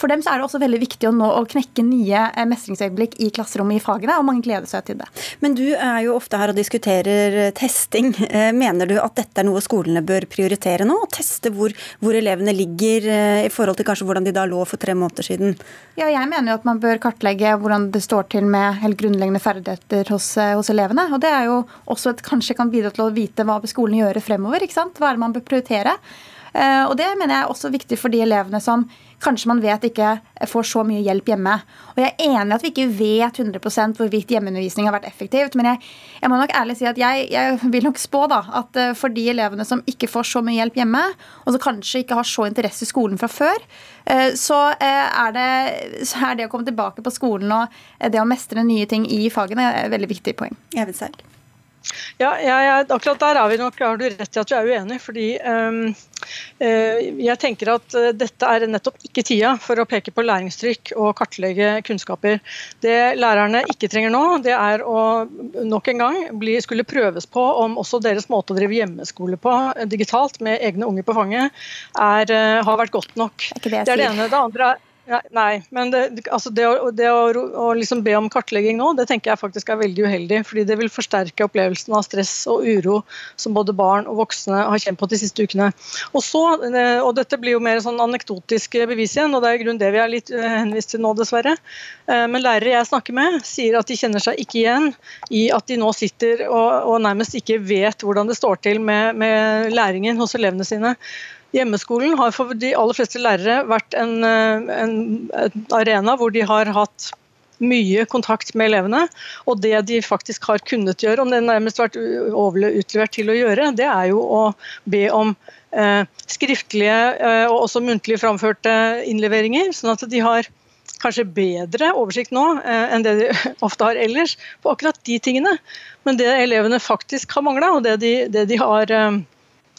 For dem så er det også veldig viktig å nå å knekke nye eh, mestringsøyeblikk i klasserommet i fagene, og mange gleder seg til det. Men du er jo ofte her og diskuterer eh, testing. Eh, mener du at dette er noe skolene bør prioritere nå? Å Teste hvor, hvor elevene ligger i forhold til kanskje hvordan de da lå for tre måneder siden? Ja, jeg mener jo at man bør kartlegge hvordan det står til med helt grunnleggende ferdigheter hos, hos elevene. Og det er jo også et, kanskje kan bidra til å vite hva skolene skolen gjøre fremover. ikke sant? Hva er det man bør prioritere? Og det mener jeg er også viktig for de elevene som kanskje man vet ikke får så mye hjelp hjemme. Og Jeg er enig at vi ikke vet 100% hvorvidt hjemmeundervisning har vært effektivt. Men jeg, jeg, må nok ærlig si at jeg, jeg, vil nok spå da, at eh, for de elevene som ikke får så mye hjelp hjemme, og som kanskje ikke har så interesse i skolen fra før, eh, så eh, er det, så er det å komme tilbake på skolen og det å mestre nye ting i fagene et veldig viktig poeng. Jeg vil selv. Ja, jeg, akkurat der er vi nok, har du rett i at du er uenig. fordi um, uh, Jeg tenker at uh, dette er nettopp ikke tida for å peke på læringstrykk og kartlegge kunnskaper. Det lærerne ikke trenger nå, det er å nok en gang bli, skulle prøves på om også deres måte å drive hjemmeskole på uh, digitalt med egne unger på fanget, er, har vært godt nok. Det, det, er det ene. Det andre er Nei, men det, altså det, å, det å, å liksom be om kartlegging nå, det tenker jeg faktisk er veldig uheldig. fordi det vil forsterke opplevelsen av stress og uro som både barn og voksne har kjent på de siste ukene. Og, så, eh, og dette blir jo mer sånn anekdotisk bevis igjen, og det er i grunnen det vi er litt eh, henvist til nå, dessverre. Eh, men lærere jeg snakker med, sier at de kjenner seg ikke igjen i at de nå sitter og, og nærmest ikke vet hvordan det står til med, med læringen hos elevene sine. Hjemmeskolen har for de aller fleste lærere vært en, eh, en, en, arena hvor de har hatt mye kontakt med elevene. Og det de faktisk har kunnet gjøre, om det nærmest vært utlevert til å gjøre, det er jo å be om eh, skriftlige eh, og også muntlig framførte innleveringer, sånn at de har kanskje bedre oversikt nå eh, enn det de ofte har ellers på akkurat de tingene. Men det elevene faktisk har mangla, og det de, det de har Eh,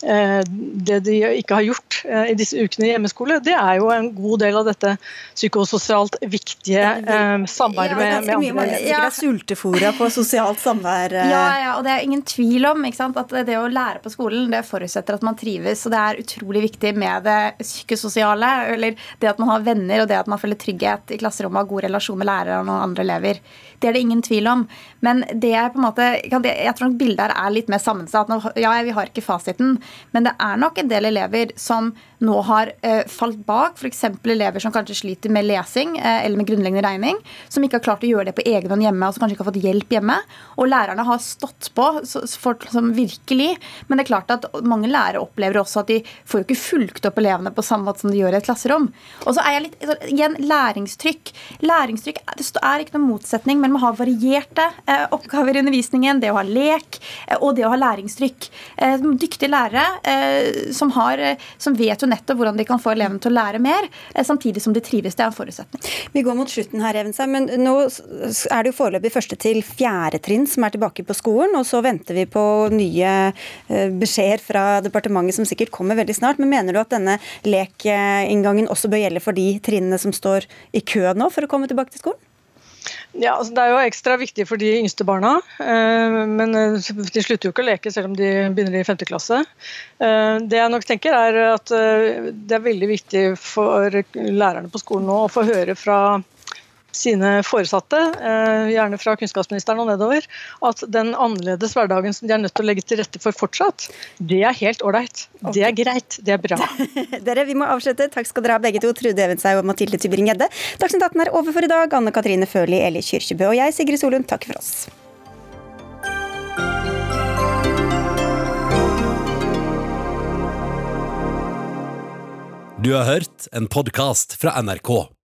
det de ikke har gjort eh, i disse ukene i hjemmeskole, det er jo en god del av dette psykososialt viktige eh, samværet med, med, andre. Det er sultefora på sosialt samvær. Ja, ja, og det er ingen tvil om sant, at det å lære på skolen det forutsetter at man trives. Og det er utrolig viktig med det psykososiale, eller det at man har venner og det at man føler trygghet i klasserommet og har god relasjon med læreren og andre elever. Det er det ingen tvil om. Men det er på en måte, jeg tror nok bildet her er litt mer sammensatt. Ja, vi har ikke fasiten, men det er nok en del elever som nå har eh, falt bak. F.eks. elever som kanskje sliter med lesing eh, eller med grunnleggende regning. Som ikke har klart å gjøre det på egen hånd hjemme, og som kanskje ikke har fått hjelp hjemme. Og lærerne har stått på så, for, som virkelig. Men det er klart at mange lærere opplever også at de får jo ikke fulgt opp elevene på samme måte som de gjør i et klasserom. Og så er jeg litt, så, igjen, læringstrykk. Læringstrykk, Det er ikke noen motsetning mellom å ha varierte eh, oppgaver i undervisningen, det å ha lek eh, og det å ha læringstrykk. Eh, dyktige lærere eh, som, har, som vet jo nettopp hvordan de kan få elevene til å lære mer, eh, samtidig som de trives. Det er en forutsetning. Vi går mot slutten her, Evensa, men nå er det jo foreløpig første til fjerde trinn som er tilbake på skolen, og så venter vi på nye eh, beskjeder fra departementet som sikkert kommer veldig snart. Men mener du at denne lekinngangen også bør gjelde for de trinnene som står i kø nå for å komme tilbake til skolen? Ja, altså Det er jo ekstra viktig for de yngste barna, eh, men eh, de slutter jo ikke å leke selv om de begynner i 5. klasse. Eh, det jeg nok tenker er at det er veldig viktig for lærerne på skolen nå å få høre fra sine foresatte, eh, gjerne fra kunnskapsministeren og nedover, at den annerledes hverdagen som de er nødt til å legge til rette for fortsatt, det er helt ålreit. Det er greit. Det er bra. Dere, vi må avslutte. Takk skal dere ha begge to, Trude Evenshaug og Mathilde Tybring-Gjedde. Dagsnytt 18 er over for i dag. Anne Katrine Førli, Eli Kyrkjebø og jeg, Sigrid Solund, takker for oss. Du har hørt en podkast fra NRK.